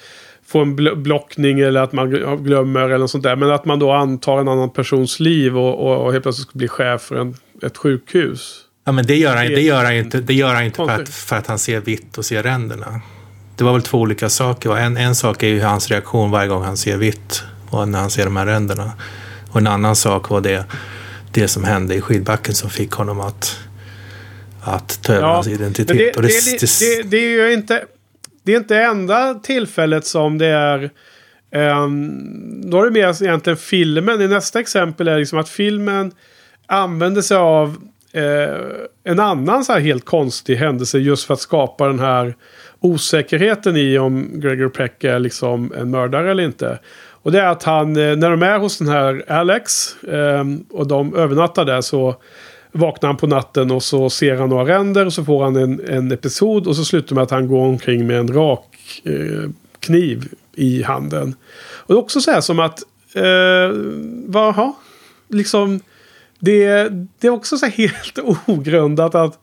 får en bl blockning eller att man glömmer eller något sånt där. Men att man då antar en annan persons liv och, och, och helt plötsligt blir chef för en, ett sjukhus. Ja, men det gör han, det gör han inte, det gör han inte för, att, för att han ser vitt och ser ränderna. Det var väl två olika saker. En, en sak är ju hans reaktion varje gång han ser vitt och när han ser de här ränderna. Och en annan sak var det, det som hände i skidbacken som fick honom att att ta över ja, hans identitet. Det, det, det, det, det, är ju inte... Det är inte enda tillfället som det är... Um, då är det mer egentligen filmen. I nästa exempel är liksom att filmen använder sig av uh, en annan så här helt konstig händelse just för att skapa den här osäkerheten i om Gregory Peck är liksom en mördare eller inte. Och det är att han, eh, när de är hos den här Alex um, och de övernattar där så vaknar han på natten och så ser han några ränder och så får han en, en episod och så slutar med att han går omkring med en rak eh, kniv i handen. Och det är också så här som att... Eh, vad, liksom... Det, det är också så här helt ogrundat att...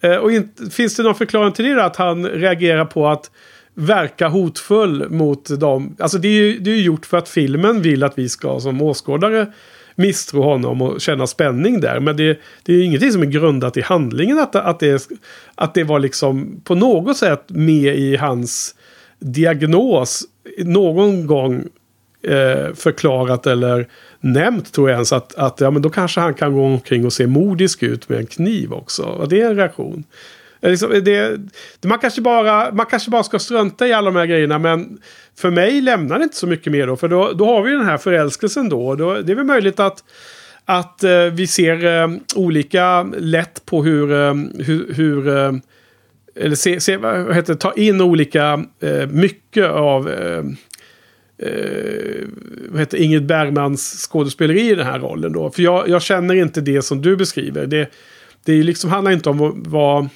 Eh, och inte, finns det någon förklaring till det? Att han reagerar på att verka hotfull mot dem. Alltså det är ju det är gjort för att filmen vill att vi ska som åskådare misstro honom och känna spänning där. Men det, det är ingenting som är grundat i handlingen att, att, det, att det var liksom på något sätt med i hans diagnos någon gång eh, förklarat eller nämnt tror jag ens att, att ja, men då kanske han kan gå omkring och se modisk ut med en kniv också. Och det är en reaktion. Liksom, det, man, kanske bara, man kanske bara ska strunta i alla de här grejerna men för mig lämnar det inte så mycket mer då. För då, då har vi den här förälskelsen då. då det är väl möjligt att, att uh, vi ser uh, olika lätt på hur, uh, hur, hur eller se, se, vad heter ta in olika, mycket av vad heter Ingrid Bergmans skådespeleri i den här rollen då. För jag, jag känner inte det som du beskriver. Det, det liksom handlar inte om vad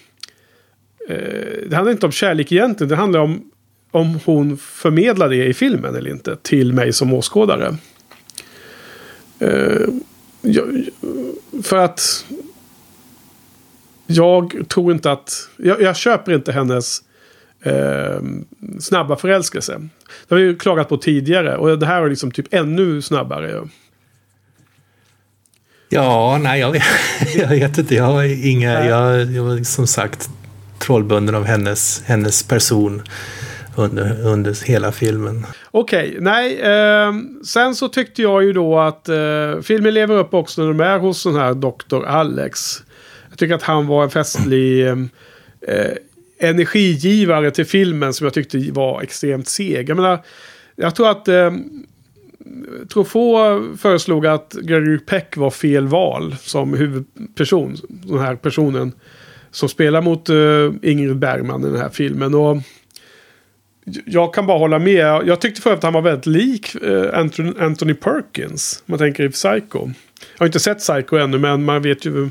det handlar inte om kärlek egentligen. Det handlar om om hon förmedlar det i filmen eller inte till mig som åskådare. Eh, för att jag tror inte att... Jag, jag köper inte hennes eh, snabba förälskelse. Det har vi ju klagat på tidigare och det här är liksom typ ännu snabbare. Ja, nej jag vet, jag vet inte. Jag har inga... Jag, jag, som sagt trollbunden av hennes, hennes person under, under hela filmen. Okej, okay, nej. Eh, sen så tyckte jag ju då att eh, filmen lever upp också när de är hos den här Dr. Alex. Jag tycker att han var en festlig ehm, eh, energigivare till filmen som jag tyckte var extremt seg. Jag menar, jag tror att eh, Truffaut föreslog att Gregory Peck var fel val som huvudperson. Den här personen som spelar mot uh, Ingrid Bergman i den här filmen. Och jag kan bara hålla med. Jag tyckte för att han var väldigt lik uh, Anthony, Anthony Perkins. Om man tänker i Psycho. Jag har inte sett Psycho ännu men man vet ju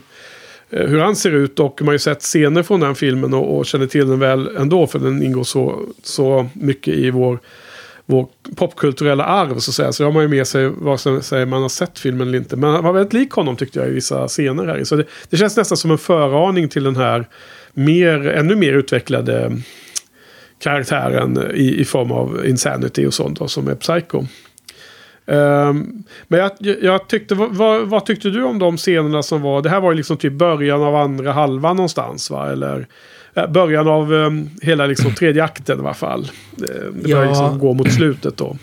eh, hur han ser ut. Och man har ju sett scener från den filmen och, och känner till den väl ändå. För den ingår så, så mycket i vår vår popkulturella arv så att säga. Så det har man ju med sig vad som säger man har sett filmen eller inte. Men han var väldigt lik honom tyckte jag i vissa scener här. Så det, det känns nästan som en föraning till den här mer, ännu mer utvecklade karaktären i, i form av Insanity och sånt då, som är Psycho. Um, men jag, jag tyckte, vad, vad, tyckte du om de scenerna som var, det här var ju liksom typ början av andra halvan någonstans va? Eller början av um, hela liksom, tredje akten i alla fall. Det, det börjar ja. liksom gå mot slutet då.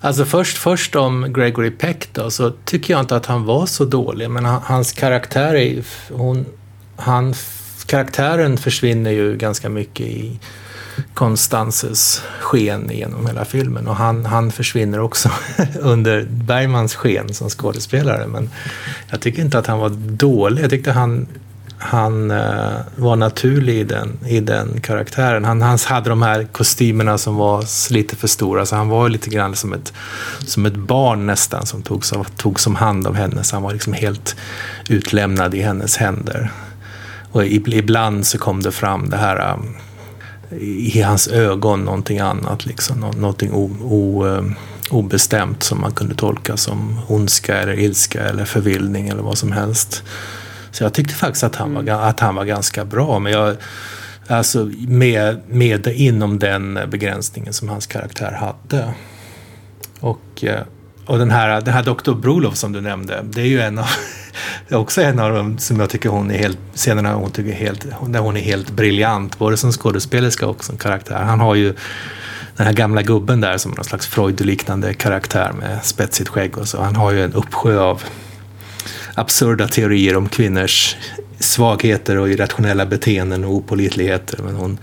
Alltså först, först om Gregory Peck då, så tycker jag inte att han var så dålig. Men hans karaktär är hon, han, karaktären försvinner ju ganska mycket i Konstances sken genom hela filmen. Och han, han försvinner också under Bergmans sken som skådespelare. Men jag tycker inte att han var dålig. Jag tyckte han han uh, var naturlig i den, i den karaktären. Han, han hade de här kostymerna som var lite för stora, så han var lite grann som ett, som ett barn nästan som togs, av, togs som hand av henne. Så han var liksom helt utlämnad i hennes händer. Och ibland så kom det fram det här um, i hans ögon någonting annat, liksom, någonting o, o, um, obestämt som man kunde tolka som ondska eller ilska eller förvildning eller vad som helst. Så jag tyckte faktiskt att han, mm. var, att han var ganska bra. Men jag, alltså med, med inom den begränsningen som hans karaktär hade. Och, eh, och den här, den här Dr. Brolov som du nämnde, det är ju en av det är också en av dem som jag tycker hon är helt, scenerna hon tycker helt, där hon är helt briljant, både som skådespelerska och som karaktär. Han har ju den här gamla gubben där som någon slags Freud-liknande karaktär med spetsigt skägg och så. Han har ju en uppsjö av absurda teorier om kvinnors svagheter och irrationella beteenden och opolitligheter. Men hon,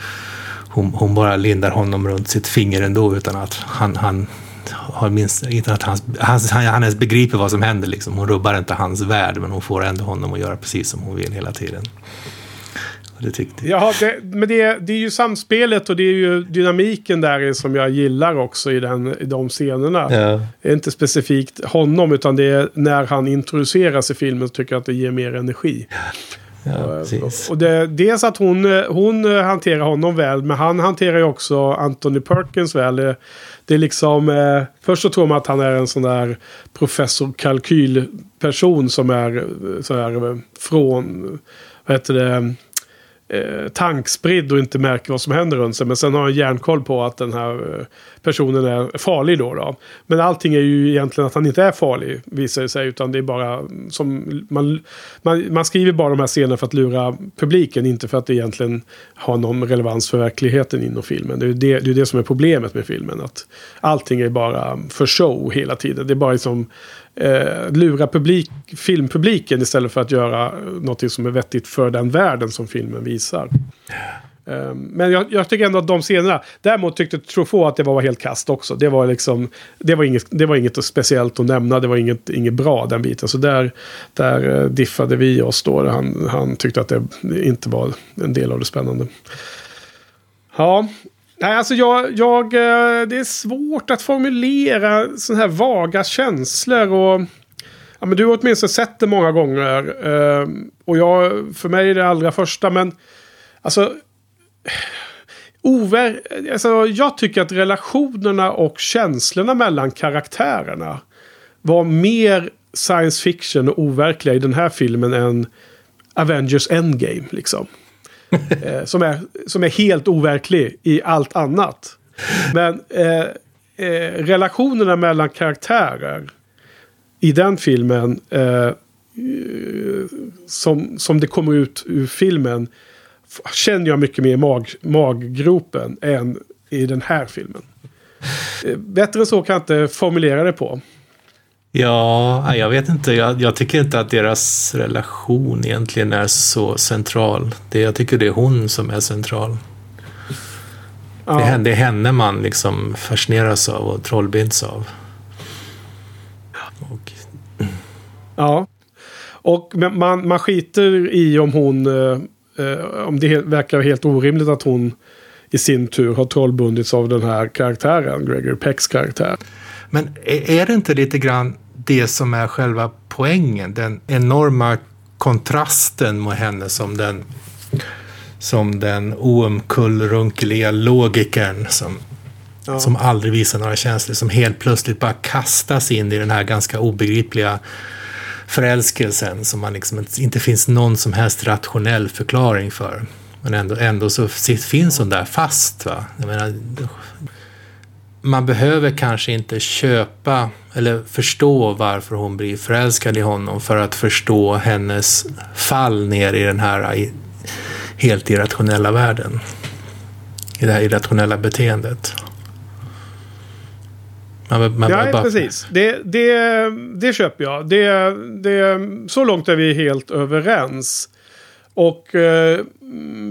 hon, hon, bara lindar honom runt sitt finger ändå utan att han, han har minst, inte att hans, hans, han, han ens begriper vad som händer. Liksom. Hon rubbar inte hans värld men hon får ändå honom att göra precis som hon vill hela tiden. Det tyckte jag. Ja, det, men det, det är ju samspelet och det är ju dynamiken där som jag gillar också i, den, i de scenerna. Ja. Det är inte specifikt honom utan det är när han introduceras i filmen så tycker jag att det ger mer energi. Ja, precis. Och det, dels att hon, hon hanterar honom väl, men han hanterar ju också Anthony Perkins väl. Det, det är liksom... Eh, först så tror man att han är en sån där professor kalkylperson som är eh, så här eh, från... Vad heter det? Eh, tankspridd och inte märker vad som händer runt sig. Men sen har han järnkoll på att den här eh, personen är farlig då, då. Men allting är ju egentligen att han inte är farlig, visar det sig. Utan det är bara som... Man, man, man skriver bara de här scenerna för att lura publiken. Inte för att det egentligen har någon relevans för verkligheten inom filmen. Det är det, det, är det som är problemet med filmen. Att allting är bara för show hela tiden. Det är bara liksom eh, lura publik, filmpubliken istället för att göra något som är vettigt för den världen som filmen visar. Eh, men jag, jag, tycker ändå att de scenerna, däremot tyckte Truffaut att det var helt kast också. Det var liksom, det var inget, det var inget speciellt att nämna, det var inget, inget bra den biten. Så där, där eh, diffade vi oss då. Han, han tyckte att det inte var en del av det spännande. Ja, Nej, alltså jag, jag, eh, det är svårt att formulera sådana här vaga känslor. Och, ja, men du har åtminstone sett det många gånger. Eh, och jag, för mig är det allra första. Men alltså, over, alltså... Jag tycker att relationerna och känslorna mellan karaktärerna var mer science fiction och overkliga i den här filmen än Avengers Endgame. Liksom. eh, som, är, som är helt overklig i allt annat. Men eh, eh, relationerna mellan karaktärer i den filmen eh, som, som det kommer ut ur filmen känner jag mycket mer i mag, maggropen än i den här filmen. Eh, bättre än så kan jag inte formulera det på. Ja, jag vet inte. Jag, jag, tycker inte att deras relation egentligen är så central. Det, jag tycker det är hon som är central. Ja. Det, är, det är henne man liksom fascineras av och trollbinds av. Och... Ja. Och man, man skiter i om hon... Eh, eh, om det verkar helt orimligt att hon i sin tur har trollbundits av den här karaktären, Gregory Pecks karaktär. Men är det inte lite grann det som är själva poängen. Den enorma kontrasten med henne som den, som den oomkullrunkeliga logikern som, ja. som aldrig visar några känslor. Som helt plötsligt bara kastas in i den här ganska obegripliga förälskelsen som man liksom inte finns någon som helst rationell förklaring för. Men ändå, ändå så finns hon där fast. Va? Jag menar, man behöver kanske inte köpa eller förstå varför hon blir förälskad i honom för att förstå hennes fall ner i den här helt irrationella världen. I det här irrationella beteendet. Man, man ja, bara... precis. Det, det, det köper jag. Det, det, så långt är vi helt överens. Och eh,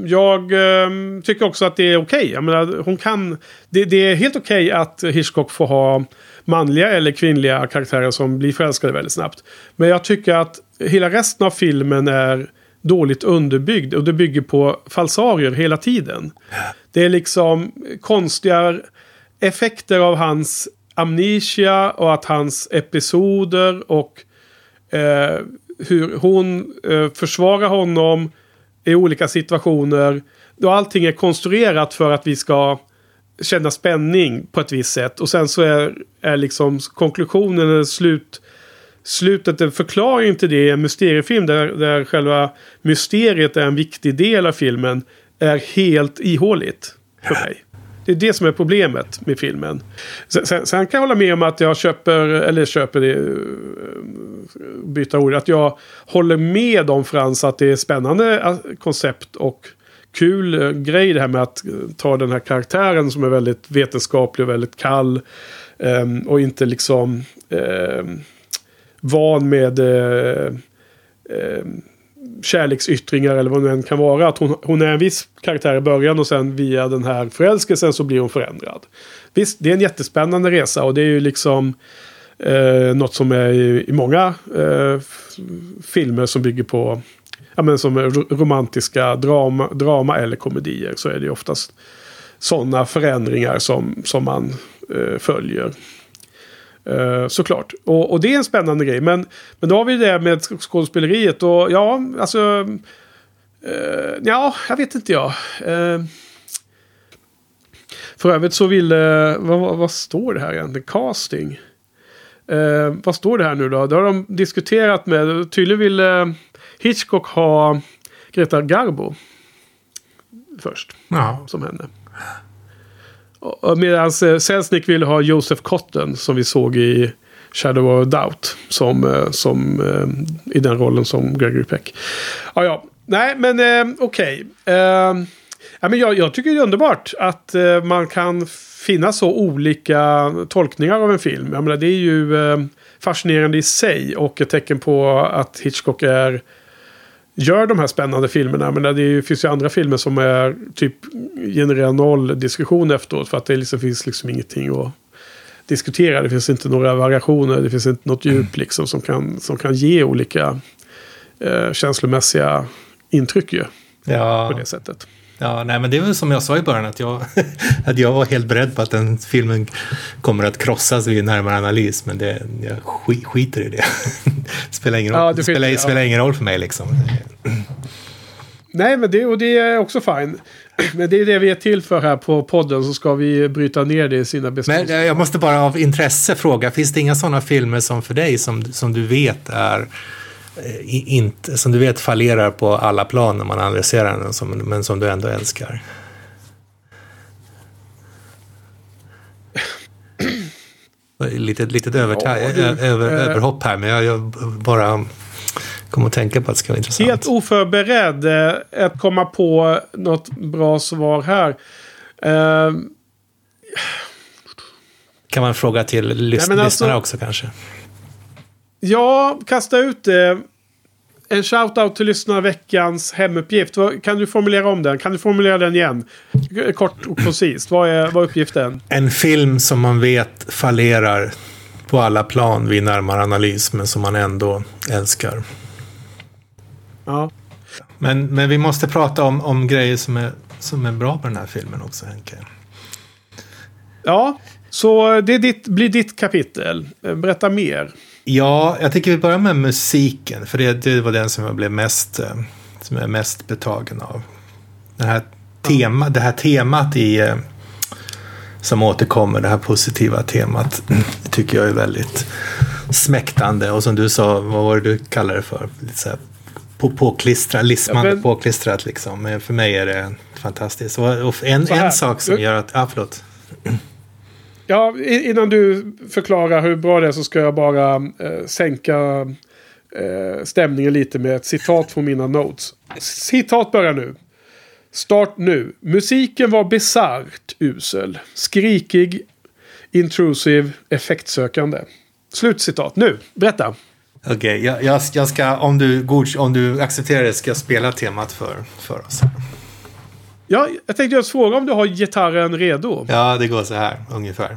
jag eh, tycker också att det är okej. Okay. hon kan... Det, det är helt okej okay att Hitchcock får ha manliga eller kvinnliga karaktärer som blir förälskade väldigt snabbt. Men jag tycker att hela resten av filmen är dåligt underbyggd och det bygger på falsarier hela tiden. Det är liksom konstiga effekter av hans amnesia och att hans episoder och eh, hur hon eh, försvarar honom i olika situationer. Då allting är konstruerat för att vi ska känna spänning på ett visst sätt. Och sen så är, är liksom konklusionen eller slut, slutet en förklaring till det i en mysteriefilm där, där själva mysteriet är en viktig del av filmen. Är helt ihåligt för mig. Det är det som är problemet med filmen. Sen, sen, sen, kan jag hålla med om att jag köper, eller köper det, eh, byta ord, att jag håller med om Frans att det är spännande eh, koncept och kul eh, grej det här med att ta den här karaktären som är väldigt vetenskaplig och väldigt kall. Ehm, och inte liksom ehm, van med ehm, kärleksyttringar eller vad det än kan vara. Att hon, hon är en viss karaktär i början och sen via den här förälskelsen så blir hon förändrad. Visst, det är en jättespännande resa och det är ju liksom eh, något som är i, i många eh, filmer som bygger på ja, men som romantiska drama, drama eller komedier så är det oftast sådana förändringar som, som man eh, följer. Uh, såklart. Och, och, det är en spännande grej. Men, men då har vi det med skådespeleriet. Och ja, alltså. Uh, ja, jag vet inte jag. Uh, för övrigt så ville, vad, vad står det här egentligen? Casting. Uh, vad står det här nu då? Det har de diskuterat med, tydligen ville Hitchcock ha Greta Garbo. Först. Ja. Som henne. Medan eh, Selznick ville ha Joseph Cotton som vi såg i Shadow of Doubt. Som, eh, som, eh, I den rollen som Gregory Peck. Ja, ja. Nej, men eh, okej. Okay. Eh, ja, jag, jag tycker det är underbart att eh, man kan finna så olika tolkningar av en film. Jag menar, det är ju eh, fascinerande i sig och ett tecken på att Hitchcock är gör de här spännande filmerna. Men det finns ju andra filmer som är typ genererar noll diskussion efteråt. För att det liksom, finns liksom ingenting att diskutera. Det finns inte några variationer. Det finns inte något djup liksom som kan, som kan ge olika eh, känslomässiga intryck ju. Ja. På det sättet. Ja, nej, men det är väl som jag sa i början att jag, att jag var helt beredd på att den filmen kommer att krossas vid närmare analys. Men det, jag skiter i det. spelar ingen roll, ja, det spelar, ja. spelar ingen roll för mig liksom. Nej, men det, och det är också fine. Men det är det vi är till för här på podden. Så ska vi bryta ner det i sina beslut. Men jag måste bara av intresse fråga. Finns det inga sådana filmer som för dig som, som du vet är inte, som du vet fallerar på alla plan när man analyserar den, som, men som du ändå älskar? Litet, litet överta- ja, du, över, äh, överhopp här, men jag, jag bara kom att tänka på att det ska vara intressant. Helt oförberedd eh, att komma på något bra svar här. Uh, kan man fråga till lyssnarna alltså, också kanske? Ja, kasta ut det. En shout-out till lyssnarna veckans hemuppgift. Kan du formulera om den? Kan du formulera den igen? Kort och koncist. Vad är, vad är uppgiften? En film som man vet fallerar på alla plan vid närmare analys, men som man ändå älskar. Ja. Men, men vi måste prata om, om grejer som är, som är bra på den här filmen också, Henke. Ja, så det ditt, blir ditt kapitel. Berätta mer. Ja, jag tycker vi börjar med musiken. För det, det var den som jag blev mest, eh, som jag är mest betagen av. Det här, tema, det här temat i, eh, som återkommer, det här positiva temat, tycker jag är väldigt smäktande. Och som du sa, vad var det du kallade det för? Lite så här på, påklistra, lismande ja, men... påklistrat liksom. För mig är det fantastiskt. Och en, en sak som gör att, ja förlåt. Ja, innan du förklarar hur bra det är så ska jag bara eh, sänka eh, stämningen lite med ett citat från mina notes. Citat börjar nu. Start nu. Musiken var bisarrt usel. Skrikig, intrusiv, effektsökande. Slutcitat. Nu, berätta. Okej, okay, jag, jag, jag, ska, om du, om du accepterar det, ska jag spela temat för, för oss. Ja, jag tänkte just fråga om du har gitarren redo. Ja, det går så här ungefär.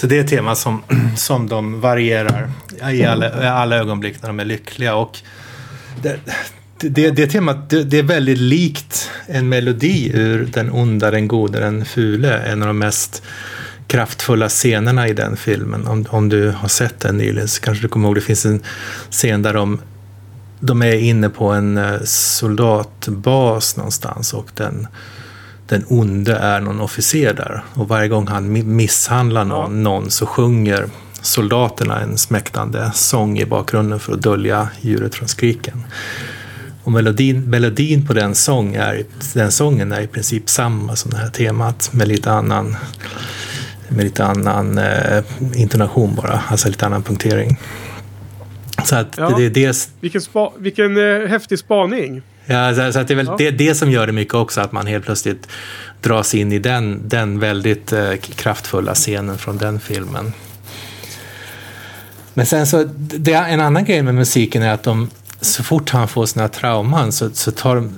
Så det är ett tema som, som de varierar i alla, i alla ögonblick när de är lyckliga. Och det, det, det temat det, det, är väldigt likt en melodi ur Den onda, den gode, den fule. En av de mest kraftfulla scenerna i den filmen. Om, om du har sett den nyligen så kanske du kommer ihåg det finns en scen där de, de är inne på en eh, soldatbas någonstans och den den onde är någon officer där. Och varje gång han misshandlar någon, ja. någon så sjunger soldaterna en smäktande sång i bakgrunden för att dölja djuret från skriken. Och melodin, melodin på den, sång är, den sången är i princip samma som det här temat med lite annan, med lite annan eh, intonation bara, alltså lite annan punktering. Så att ja. det, är dels... Vilken, spa, vilken eh, häftig spaning. Ja, så, så det är väl ja. det, det som gör det mycket också, att man helt plötsligt dras in i den, den väldigt eh, kraftfulla scenen från den filmen. Men sen så, det, en annan grej med musiken är att de, så fort han får sina trauman så, så tar de,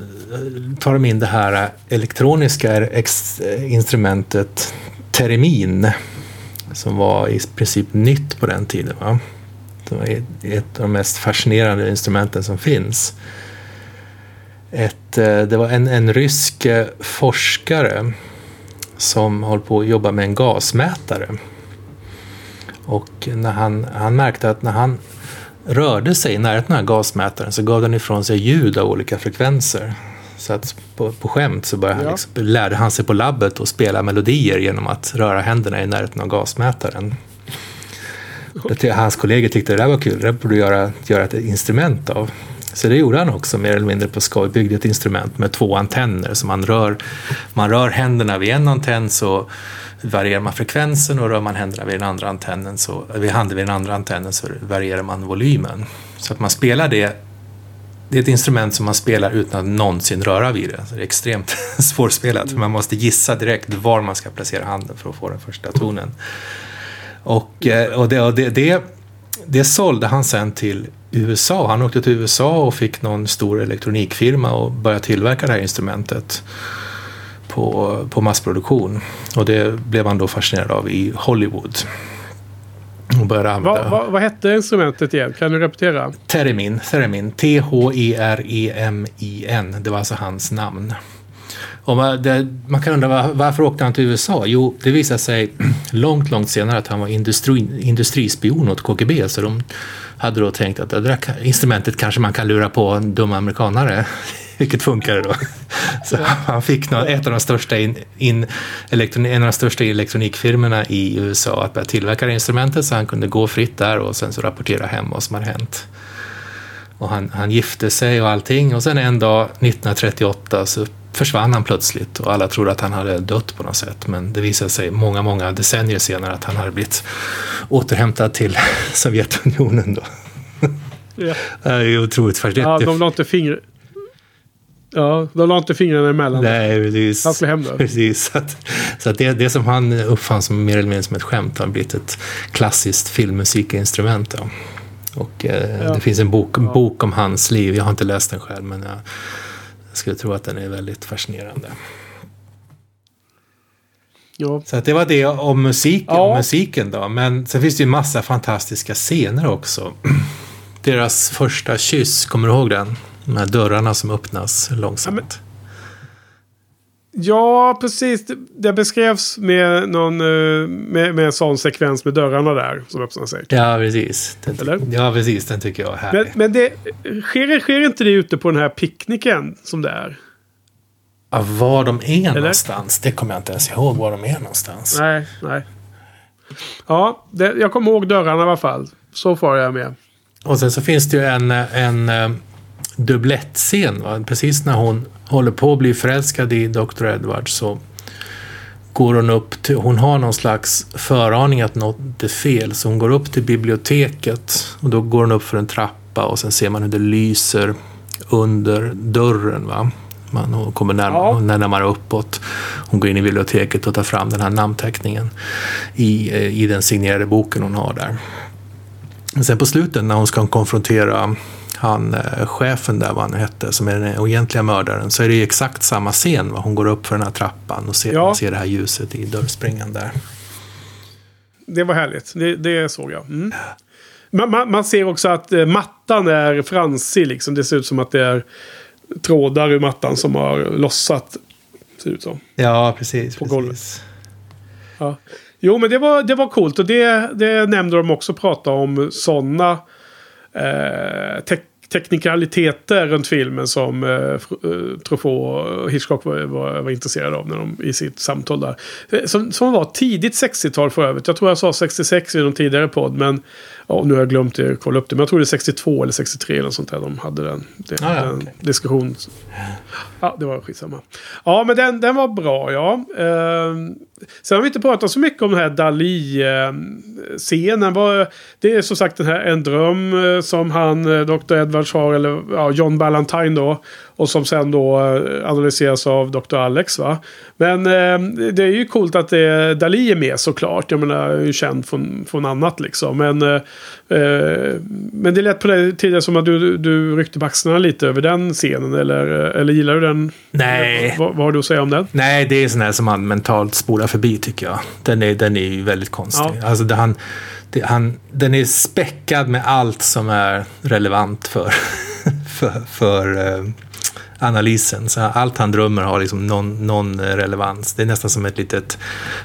tar de in det här elektroniska instrumentet Teremin som var i princip nytt på den tiden. Va? Det var ett av de mest fascinerande instrumenten som finns. Ett, eh, det var en, en rysk eh, forskare som höll på att jobba med en gasmätare. Och när han, han märkte att när han rörde sig i närheten av gasmätaren så gav den ifrån sig ljud av olika frekvenser. Så att på, på skämt så började ja. han liksom, lärde han sig på labbet att spela melodier genom att röra händerna i närheten av gasmätaren. Hans kollegor tyckte det där var kul, det borde du göra, göra ett instrument av. Så det gjorde han också mer eller mindre på skoj, byggde ett instrument med två antenner. Så man rör, man rör händerna vid en antenn så varierar man frekvensen och rör man händerna vid den andra antennen så, vid handen vid den andra antennen så varierar man volymen. Så att man spelar det det är ett instrument som man spelar utan att någonsin röra vid det. Så det är extremt svårspelat. För man måste gissa direkt var man ska placera handen för att få den första tonen. Och, eh, och, det, och det, det, det sålde han sen till USA. Han åkte till USA och fick någon stor elektronikfirma och började tillverka det här instrumentet på, på massproduktion. Och det blev han då fascinerad av i Hollywood. Och började använda. Va, va, vad hette instrumentet igen? Kan du repetera? Theremin. Theremin. T-H-E-R-E-M-I-N. Det var alltså hans namn. Och man, det, man kan undra var, varför åkte han till USA? Jo, det visade sig långt, långt senare att han var industri, industrispion åt KGB. Så de hade då tänkt att det där instrumentet kanske man kan lura på en dum amerikanare. Vilket funkade då. Så han fick någon, ett av de största in, in, elektron, en av de största elektronikfirmorna i USA att börja tillverka det instrumentet så han kunde gå fritt där och sen så rapportera hem vad som hade hänt. Och han, han gifte sig och allting och sen en dag 1938 så försvann han plötsligt och alla trodde att han hade dött på något sätt. Men det visade sig många, många decennier senare att han hade blivit återhämtad till Sovjetunionen. Då. Ja. Det är otroligt fascinerande. Ja, de la inte fingret... Ja, de la inte fingrarna emellan. Nej, precis. Han skulle hem. Precis. Så, att, så att det, det som han uppfann som mer eller mindre som ett skämt har blivit ett klassiskt filmmusikinstrument. Ja. Och eh, ja. det finns en bok, en bok om hans liv. Jag har inte läst den själv, men jag jag skulle tro att den är väldigt fascinerande. Ja. Så att det var det om musiken, ja. musiken då. Men sen finns det ju massa fantastiska scener också. Deras första kyss, kommer du ihåg den? De här dörrarna som öppnas långsamt. Ja, Ja, precis. Det beskrevs med, någon, eh, med, med en sån sekvens med dörrarna där som öppnar sig. Ja, precis. Den, Eller? Ja, precis. Den tycker jag är härlig. Men, men det, sker, sker inte det ute på den här picknicken som det är? Ja, var de är Eller? någonstans, det kommer jag inte ens ihåg var de är någonstans. Nej, nej. Ja, det, jag kommer ihåg dörrarna i alla fall. Så får jag med. Och sen så finns det ju en, en eh, dubblettscen. Precis när hon håller på att bli förälskad i Dr. Edward så går hon upp till, hon har någon slags föraning att något är fel så hon går upp till biblioteket och då går hon upp för en trappa och sen ser man hur det lyser under dörren. Va? Man kommer närmare, ja. närmare uppåt. Hon går in i biblioteket och tar fram den här namnteckningen i, eh, i den signerade boken hon har där. sen på slutet när hon ska konfrontera han eh, chefen där, vad han hette, som är den egentliga mördaren, så är det exakt samma scen. Va? Hon går upp för den här trappan och ser, ja. ser det här ljuset i dörrspringan där. Det var härligt, det, det såg jag. Mm. Man, man, man, ser också att eh, mattan är fransig, liksom. det ser ut som att det är trådar ur mattan som har lossat. Ser ut som. Ja, precis. På golvet. Ja. Jo, men det var, det var coolt och det, det nämnde de också prata om sådana eh, teknikaliteter runt filmen som eh, eh, Truffaut och Hitchcock var, var, var intresserade av när de, i sitt samtal där. Eh, som, som var tidigt 60-tal för övrigt. Jag tror jag sa 66 i någon tidigare podd. Men ja, nu har jag glömt det, kolla upp det. Men jag tror det är 62 eller 63 eller sånt där de hade den, det, ah, ja, den okay. diskussionen. Ja, det var skitsamma. Ja, men den, den var bra, ja. Eh, sen har vi inte pratat så mycket om den här Dali-scenen. det är som sagt den här En dröm som han, Dr. Edward Har, eller ja, John Ballantyne då. Och som sen då eh, analyseras av Dr. Alex va. Men eh, det är ju coolt att det, Dali är med såklart. Jag menar, är ju känd från, från annat liksom. Men, eh, eh men det lät på dig tidigare som att du, du ryckte på axlarna lite över den scenen. Eller, eller gillar du den? Nej. Vad, vad har du att säga om den? Nej, det är sån här som man mentalt spolar förbi tycker jag. Den är, den är ju väldigt konstig. Ja. Alltså han, det, han, den är späckad med allt som är relevant för, för, för uh, analysen. Så allt han drömmer har liksom någon, någon relevans. Det är nästan som ett litet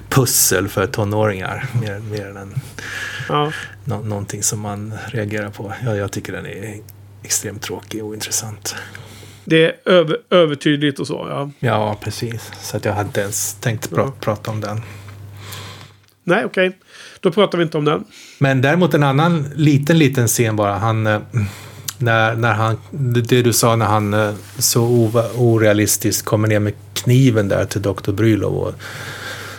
pussel för tonåringar. Mer, mer än en, ja. no, någonting som man reagerar på. Jag, jag tycker den är extremt tråkig och intressant. Det är över, övertydligt och så, ja. Ja, precis. Så att jag hade inte ens tänkt pra ja. prata om den. Nej, okej. Okay. Då pratar vi inte om den. Men däremot en annan liten, liten scen bara. Han, eh, när, när han, det du sa när han eh, så orealistiskt kommer ner med kniven där till Dr. Brylov och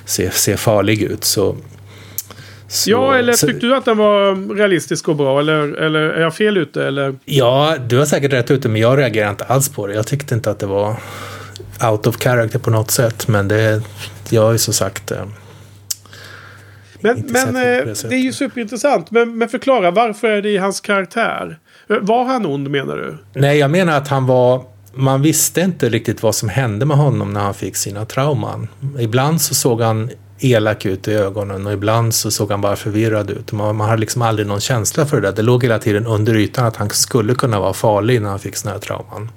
ser, ser farlig ut. Så, så, ja, eller tyckte du att den var realistisk och bra? Eller, eller är jag fel ute? Eller? Ja, du har säkert rätt ute, men jag reagerar inte alls på det. Jag tyckte inte att det var out of character på något sätt. Men det, jag ju så sagt eh, men, men det, det, är ju superintressant. Men, men förklara, varför är det i hans karaktär? Var han ond menar du? Nej, jag menar att han var... Man visste inte riktigt vad som hände med honom när han fick sina trauman. Ibland så såg han elak ut i ögonen och ibland så såg han bara förvirrad ut. Man, man hade liksom aldrig någon känsla för det där. Det låg hela tiden under ytan att han skulle kunna vara farlig när han fick här trauman.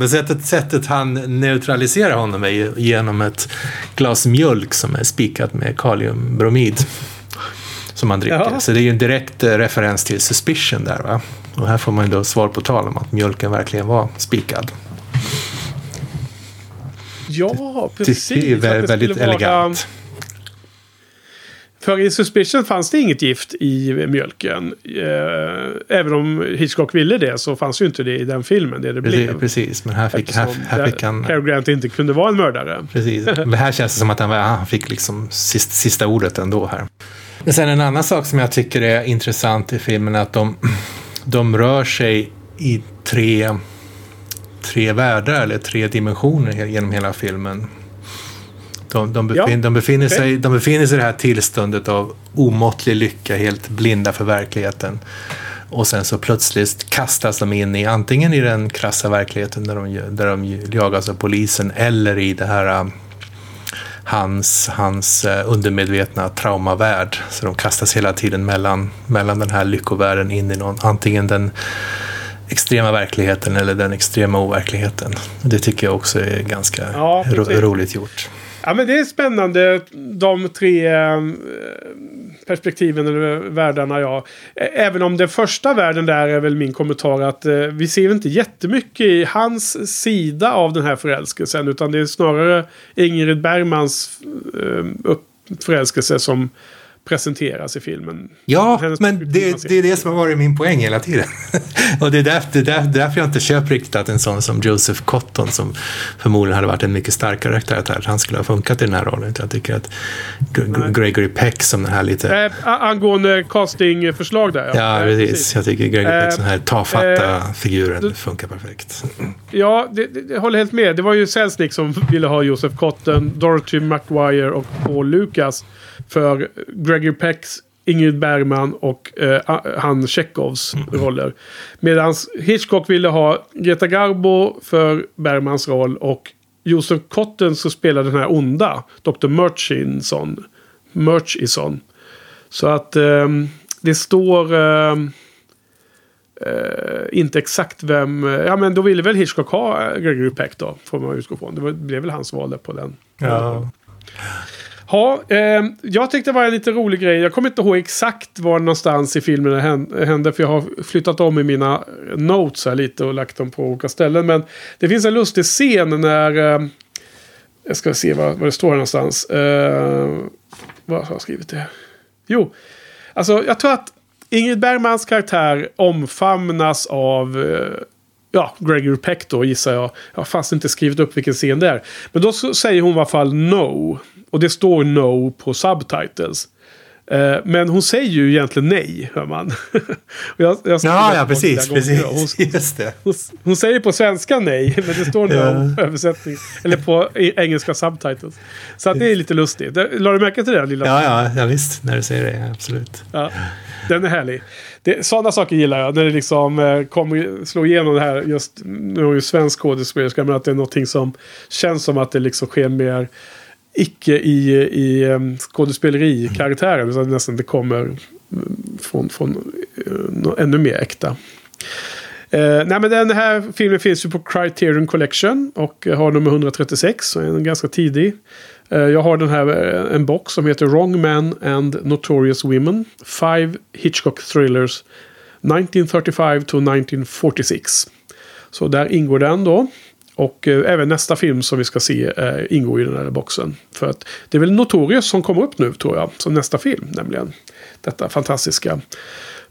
Men sättet, sättet han neutraliserar honom är genom ett glas mjölk som är spikat med kaliumbromid. Som han dricker. Jaha. Så det är ju en direkt eh, referens till Suspicion där. Va? Och här får man ju då svar på tal om att mjölken verkligen var spikad. Ja, precis. Det är väldigt, väldigt elegant. För i Suspicion fanns det inget gift i mjölken. Eh, även om Hitchcock ville det så fanns ju inte det i den filmen. Det det precis, blev. Precis, men här fick, här, här fick han... Cary Grant inte kunde vara en mördare. Precis, men här känns det som att han, han fick liksom sista, sista ordet ändå här. Men sen en annan sak som jag tycker är intressant i filmen är att de, de rör sig i tre, tre världar eller tre dimensioner genom hela filmen. De, de, befin, ja. de, befinner okay. sig, de befinner sig i det här tillståndet av omåttlig lycka, helt blinda för verkligheten. Och sen så plötsligt kastas de in i antingen i den krassa verkligheten där de, där de jagas av polisen eller i det här um, hans, hans uh, undermedvetna traumavärld. Så de kastas hela tiden mellan, mellan den här lyckovärlden in i någon, antingen den extrema verkligheten eller den extrema overkligheten. Det tycker jag också är ganska ja, ro roligt gjort. Ja men det är spännande de tre eh, perspektiven eller världarna ja. Även om den första världen där är väl min kommentar att eh, vi ser inte jättemycket i hans sida av den här förälskelsen. Utan det är snarare Ingrid Bergmans eh, förälskelse som presenteras i filmen. Ja, Hennes men det, det, är det som har varit min poäng hela tiden. och det är därför, det är därför jag inte köper riktigt att en sån som Joseph Cotton, som förmodligen hade varit en mycket starkare karaktär, att han skulle ha funkat i den här rollen. Jag tycker att. Gregory Peck som den här lite... Äh, angående castingförslag där. Ja, ja precis. precis. Jag tycker Gregory äh, Peck, den här tafatta äh, figuren, funkar perfekt. Ja, det, det, jag håller helt med. Det var ju Selznick som ville ha Joseph Cotton, Dorothy McGuire och Paul Lucas för Gregory Pecks, Ingrid Bergman och eh, han Tjechovs mm. roller. Medan Hitchcock ville ha Greta Garbo för Bergmans roll och Joseph Cotten så spelar den här onda, Dr. Murchison. Murchison. Så att eh, det står... Eh, Uh, inte exakt vem... Ja men då ville väl Hitchcock ha Gregory Peck då. Får man utgå från. Det blev väl hans val på den. Ja. Ja, eh, jag tyckte det var en lite rolig grej. Jag kommer inte ihåg exakt var någonstans i filmen det hände. För jag har flyttat om i mina notes här lite och lagt dem på olika ställen. Men det finns en lustig scen när... Eh, jag ska se vad, vad det står någonstans. Eh, vad har jag skrivit det? Jo, alltså jag tror att Ingrid Bergmans karaktär omfamnas av... Eh, ja, Gregory Peck då gissar jag. Jag har fast inte skrivit upp vilken scen det är. Men då säger hon i alla fall no. Och det står no på subtitles. Eh, men hon säger ju egentligen nej, hör man. jag, jag ja, ja, precis. precis. Hon. Hon, hon, säger på svenska nej, men det står någon ja. översättning. Eller på engelska subtitles. Så att det är lite lustigt. Lade du märke till det? Lilla ja, ja, ja, visst. När du säger det, absolut. Ja, den är härlig. Det, sådana saker gillar jag. När det liksom eh, kommer slå igenom det här. Just, nu är ju svensk skådespelerska. Men att det är någonting som känns som att det liksom sker mer icke i, i ehm, skådespeleri-karaktären. Utan nästan det kommer mm, från, från eh, ännu mer äkta. Eh, nej men den här filmen finns ju på Criterion Collection. Och eh, har nummer 136. Så är den ganska tidig. Eh, jag har den här eh, en box som heter Wrong Men and Notorious Women. Five Hitchcock Thrillers 1935 to 1946. Så där ingår den då. Och eh, även nästa film som vi ska se eh, ingår i den här boxen. För att det är väl Notorious som kommer upp nu tror jag. Som nästa film nämligen. Detta fantastiska.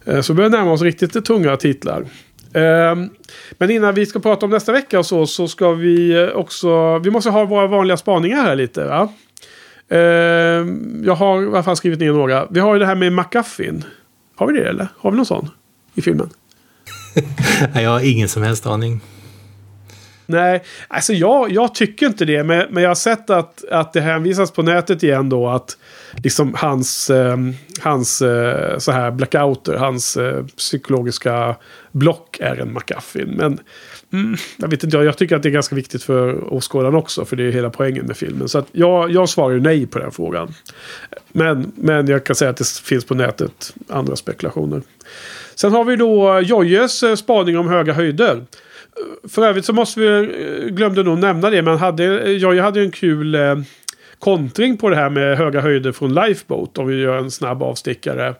Eh, så vi börjar närma oss riktigt tunga titlar. Ehm, men innan vi ska prata om nästa vecka och så, så ska vi eh, också... Vi måste ha våra vanliga spaningar här lite. Va? Ehm, jag har i alla fall skrivit ner några. Vi har ju det här med McGuffin. Har vi det eller? Har vi någon sån i filmen? jag har ingen som helst aning. Nej, alltså jag, jag tycker inte det. Men, men jag har sett att, att det hänvisas på nätet igen då att liksom hans, eh, hans eh, så här blackouter, hans eh, psykologiska block är en McGuffin. Men mm, jag vet inte, jag tycker att det är ganska viktigt för åskådaren också. För det är hela poängen med filmen. Så att jag, jag svarar ju nej på den frågan. Men, men jag kan säga att det finns på nätet andra spekulationer. Sen har vi då Jojjes eh, spaning om höga höjder. För övrigt så måste vi, eh, glömde nog nämna det, men hade, eh, jag hade en kul eh, kontring på det här med höga höjder från Lifeboat. Om vi gör en snabb avstickare.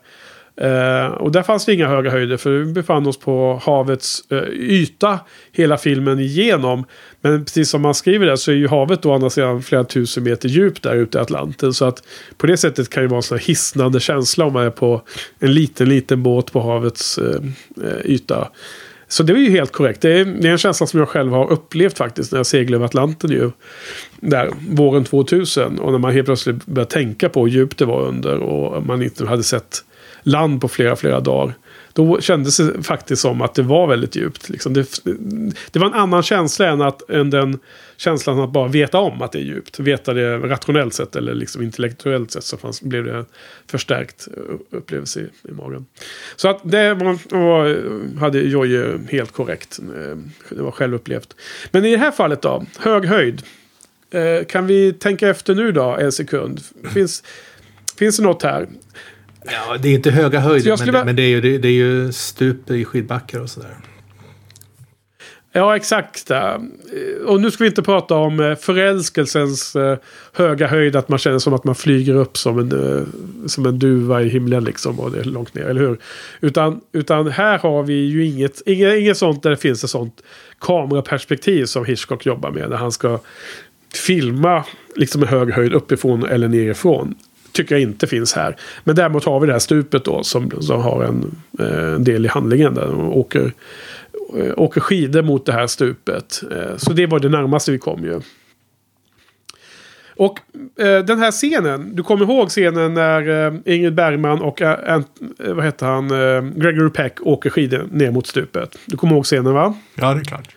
Eh, och där fanns det inga höga höjder för vi befann oss på havets eh, yta hela filmen igenom. Men precis som man skriver där så är ju havet å andra sidan flera tusen meter djupt där ute i Atlanten. Så att på det sättet kan det vara en sån här hisnande känsla om man är på en liten, liten båt på havets eh, eh yta. Så det är ju helt korrekt. Det är, det är en känsla som jag själv har upplevt faktiskt när jag seglade över Atlanten ju. Där, våren 2000. Och när man helt plötsligt började tänka på hur djupt det var under. Och man inte hade sett land på flera, flera dagar. Då kändes det faktiskt som att det var väldigt djupt. Liksom det, det var en annan känsla än, att, än den känslan att bara veta om att det är djupt. Veta det rationellt sett eller liksom intellektuellt sett så fanns, blev det förstärkt eh, upplevelse i, i magen. Så att det var, var, hade Jojje eh, helt korrekt. Eh, det var självupplevt. Men i det här fallet då, hög höjd. Kan vi tänka efter nu då en sekund? Finns, finns det något här? Ja, det är inte höga höjder, men, det, men det, är ju, det, det är ju stup i skidbackar och sådär. Ja, exakt. Och nu ska vi inte prata om eh, förälskelsens eh, höga höjd. Att man känner som att man flyger upp som en, eh, som en duva i himlen liksom. Och det är långt ner, eller hur? Utan, utan här har vi ju inget, inget, inget sånt där det finns ett sånt kameraperspektiv som Hitchcock jobbar med. När han ska filma liksom en hög höjd uppifrån eller nerifrån tycker jag inte finns här. Men däremot har vi det här stupet då som, som har en, en del i handlingen. Där de åker Eh, åker skidor mot det här stupet. Eh, så det var det närmaste vi kom ju. Och eh, den här scenen, du kommer ihåg scenen när eh, Ingrid Bergman och eh, eh vad heter han, Gregory Peck åker skidor ner mot stupet. Du kommer ihåg scenen va? Ja, det är klart.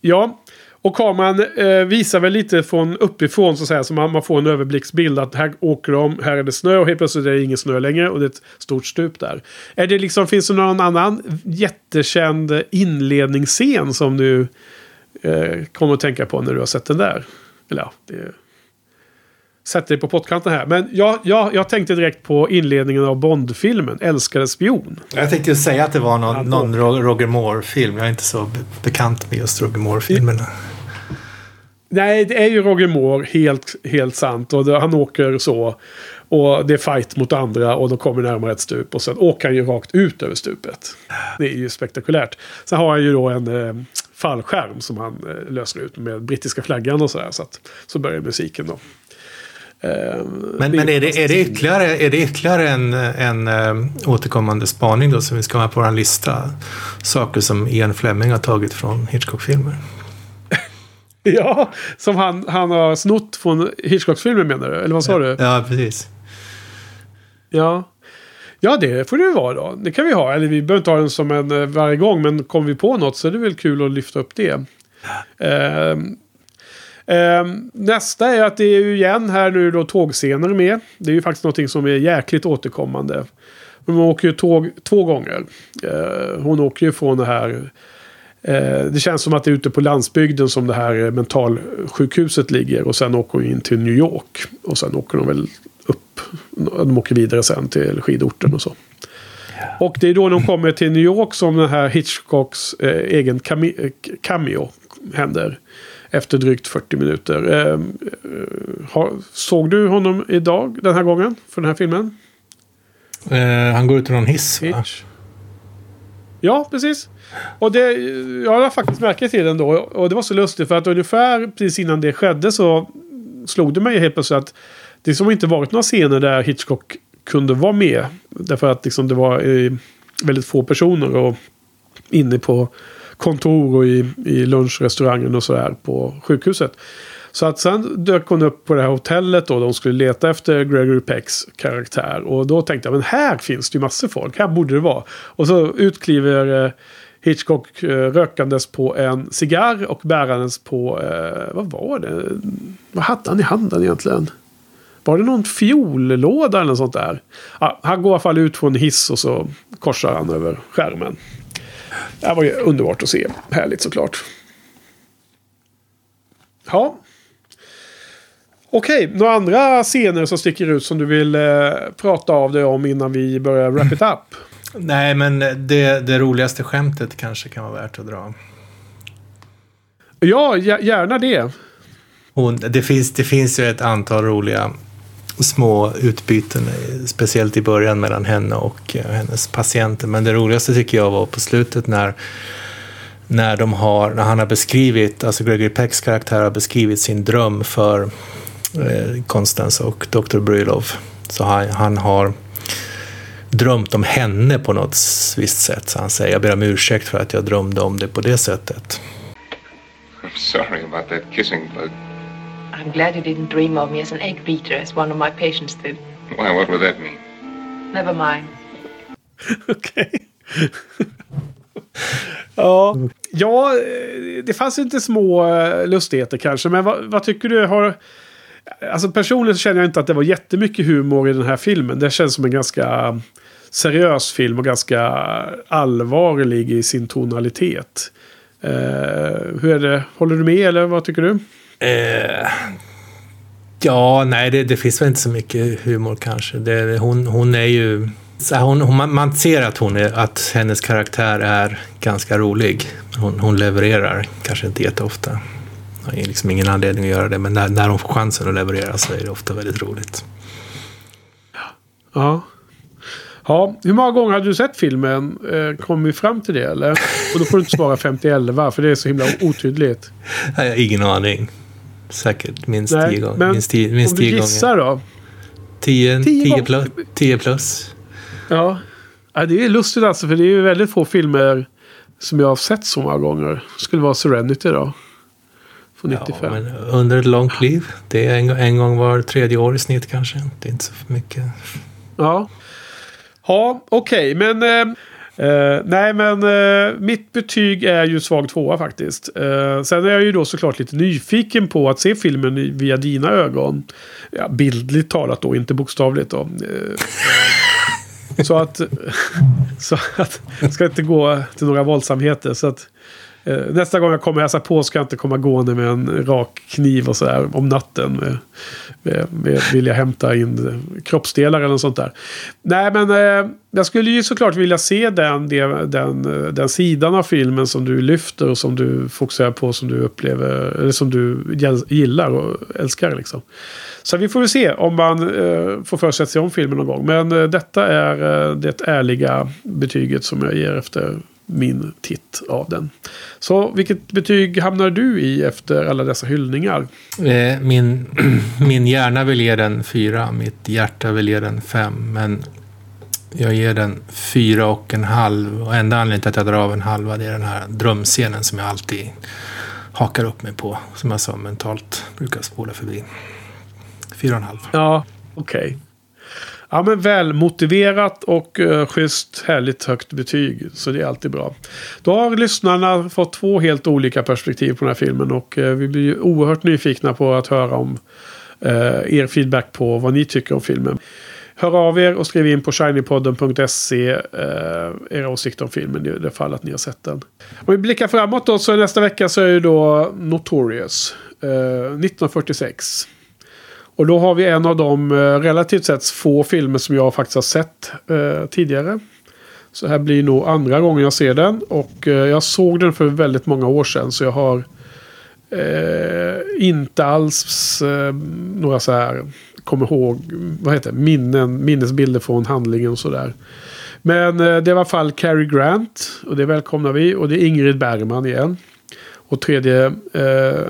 Ja, och kameran eh, visar väl lite från uppifrån så att säga. Så man, man får en överblicksbild att här åker de, här är det snö och helt plötsligt är det ingen snö längre. Och det är ett stort stup där. Är det liksom, finns det någon annan jättekänd inledningsscen som du eh, kommer att tänka på när du har sett den där? Eller ja, det sätter dig på pottkanten här. Men jag, jag, jag tänkte direkt på inledningen av Bond-filmen, Älskade spion. Jag tänkte säga att det var någon, någon Roger Moore-film. Jag är inte så bekant med just Roger Moore-filmerna. Nej, det är ju Roger Moore, helt, helt sant. Och det, han åker så. Och det är fight mot andra och de kommer närmare ett stup. Och sen åker han ju rakt ut över stupet. Det är ju spektakulärt. Sen har han ju då en eh, fallskärm som han eh, löser ut med brittiska flaggan och sådär. Så, att, så börjar musiken då. Eh, men, men är, det, är, det ytterligare, är det ytterligare en, en äh, återkommande spaning då som vi ska ha på vår lista? Saker som Ian Fleming har tagit från Hitchcock-filmer. ja, som han, han har snott från Hitchcock-filmer menar du? Eller vad sa du? Ja, precis. Ja. Ja, det får det ju vara då. Det kan vi ha. Eller vi behöver inte ha den som en eh, varje gång. Men kommer vi på något så är det väl kul att lyfta upp det. Ehm, nästa är att det är ju igen här nu då tågscener med. Det är ju faktiskt någonting som är jäkligt återkommande. Hon åker ju tåg två gånger. Eh, hon åker ju från det här Eh, det känns som att det är ute på landsbygden som det här mentalsjukhuset ligger. Och sen åker hon in till New York. Och sen åker de väl upp. De åker vidare sen till skidorten och så. Och det är då de kommer till New York som den här Hitchcocks eh, egen cameo händer. Efter drygt 40 minuter. Eh, har, såg du honom idag, den här gången? För den här filmen? Eh, han går ut ur någon hiss, va? Ja, precis. Och det, jag har faktiskt märke till den då. Och det var så lustigt för att ungefär precis innan det skedde så slog det mig helt plötsligt att det som inte varit några scener där Hitchcock kunde vara med. Därför att liksom det var eh, väldigt få personer och inne på kontor och i, i lunchrestaurangen och sådär på sjukhuset. Så att sen dök hon upp på det här hotellet och De skulle leta efter Gregory Pecks karaktär. Och då tänkte jag, men här finns det ju massor folk. Här borde det vara. Och så utkliver eh, Hitchcock eh, rökandes på en cigarr och bärandes på, eh, vad var det? Vad hade han i handen egentligen? Var det någon fiollåda eller något sånt där? Ah, han går i alla fall ut från en hiss och så korsar han över skärmen. Det var ju underbart att se. Härligt såklart. Ja. Okej, några andra scener som sticker ut som du vill eh, prata av dig om innan vi börjar wrap it up? Nej, men det, det roligaste skämtet kanske kan vara värt att dra. Ja, gärna det. Hon, det, finns, det finns ju ett antal roliga små utbyten, eh, speciellt i början mellan henne och eh, hennes patienter. Men det roligaste tycker jag var på slutet när, när, de har, när han har beskrivit, alltså Gregory Pecks karaktär har beskrivit sin dröm för eh, Constance och Dr. Brylov. Så han, han har drömt om henne på något visst sätt. Så han säger, jag ber om ursäkt för att jag drömde om det på det sättet. I'm sorry about that kissing bug. I'm glad you didn't dream of me as an egg beater as one of my patients did. Why, what would that mean? Never mind. Okej. ja. ja, det fanns inte små eh, lustigheter kanske. Men vad, vad tycker du? har... Alltså personligen så känner jag inte att det var jättemycket humor i den här filmen. Det känns som en ganska seriös film och ganska allvarlig i sin tonalitet. Uh, hur är det? Håller du med eller vad tycker du? Uh, ja, nej det, det, finns väl inte så mycket humor kanske. Det, hon, hon är ju... Hon, hon, man ser att, hon är, att hennes karaktär är ganska rolig. Hon, hon levererar, kanske inte jätteofta. Har liksom ingen anledning att göra det, men när, när hon får chansen att leverera så är det ofta väldigt roligt. Ja. Ja, hur många gånger har du sett filmen? Eh, Kommer vi fram till det eller? Och då får du inte svara 50-11 för det är så himla otydligt. Jag har ingen aning. Säkert minst Nej, tio gånger. Minst tio, minst om du gissar gånger. då? Tio, tio, tio, plus, tio plus. Ja. ja. Det är lustigt alltså för det är ju väldigt få filmer som jag har sett så många gånger. Det skulle vara Serenity då. Från 95. Ja, men under ett långt liv. Det är en, en gång var tredje år i snitt kanske. Det är inte så mycket. Ja. Ja, okej, okay, men... Eh, Uh, nej, men uh, mitt betyg är ju svag tvåa faktiskt. Uh, sen är jag ju då såklart lite nyfiken på att se filmen via dina ögon. Ja, bildligt talat då, inte bokstavligt då. Så att... så att... Jag ska inte gå till några våldsamheter. Så att... Eh, nästa gång jag kommer hälsa på ska jag inte komma gående med en rak kniv och sådär om natten. Med, med, med, vill jag hämta in kroppsdelar eller något sånt där. Nej men eh, jag skulle ju såklart vilja se den, den, den, den sidan av filmen som du lyfter och som du fokuserar på som du upplever, eller som du gillar och älskar liksom. Så vi får väl se om man eh, får för sig att se om filmen någon gång. Men eh, detta är eh, det ärliga betyget som jag ger efter min titt av den. Så vilket betyg hamnar du i efter alla dessa hyllningar? Eh, min, min hjärna vill ge den fyra, mitt hjärta vill ge den fem. Men jag ger den fyra och en halv. Och enda anledningen till att jag drar av en halva det är den här drömscenen som jag alltid hakar upp mig på. Som jag sa mentalt brukar spola förbi. Fyra och en halv. Ja, okej. Okay. Ja, men välmotiverat och uh, schysst, härligt högt betyg. Så det är alltid bra. Då har lyssnarna fått två helt olika perspektiv på den här filmen. Och uh, vi blir oerhört nyfikna på att höra om uh, er feedback på vad ni tycker om filmen. Hör av er och skriv in på shinypodden.se eh, era åsikter om filmen i det fall att ni har sett den. Om vi blickar framåt då så nästa vecka så är det då Notorious. Eh, 1946. Och då har vi en av de eh, relativt sett få filmer som jag faktiskt har sett eh, tidigare. Så här blir nog andra gången jag ser den. Och eh, jag såg den för väldigt många år sedan. Så jag har eh, inte alls eh, några så här, kommer ihåg, vad heter det, minnen, minnesbilder från handlingen och sådär. Men eh, det är i alla fall Cary Grant. Och det välkomnar vi. Och det är Ingrid Bergman igen. Och tredje eh,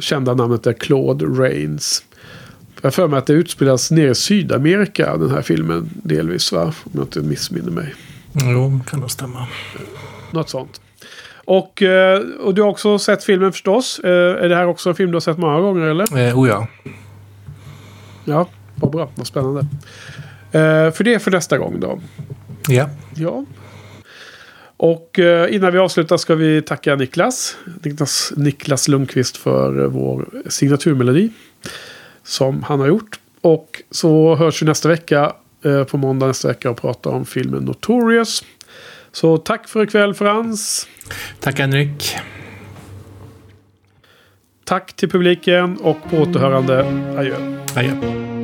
kända namnet är Claude Rains. Jag för mig att det utspelas nere i Sydamerika, den här filmen. Delvis, va? Om jag inte missminner mig. Jo, kan nog stämma. Något sånt. Och, eh, och du har också sett filmen förstås. Eh, är det här också en film du har sett många gånger, eller? Eh, oh ja. Ja, vad bra. Vad spännande. Eh, för det är för nästa gång då. Ja. Ja. Och innan vi avslutar ska vi tacka Niklas. Niklas, Niklas Lundqvist för vår signaturmelodi. Som han har gjort. Och så hörs vi nästa vecka. Eh, på måndag nästa vecka och pratar om filmen Notorious. Så tack för ikväll Frans. Tack Henrik. Tack till publiken och på återhörande. Adjö. Adjö.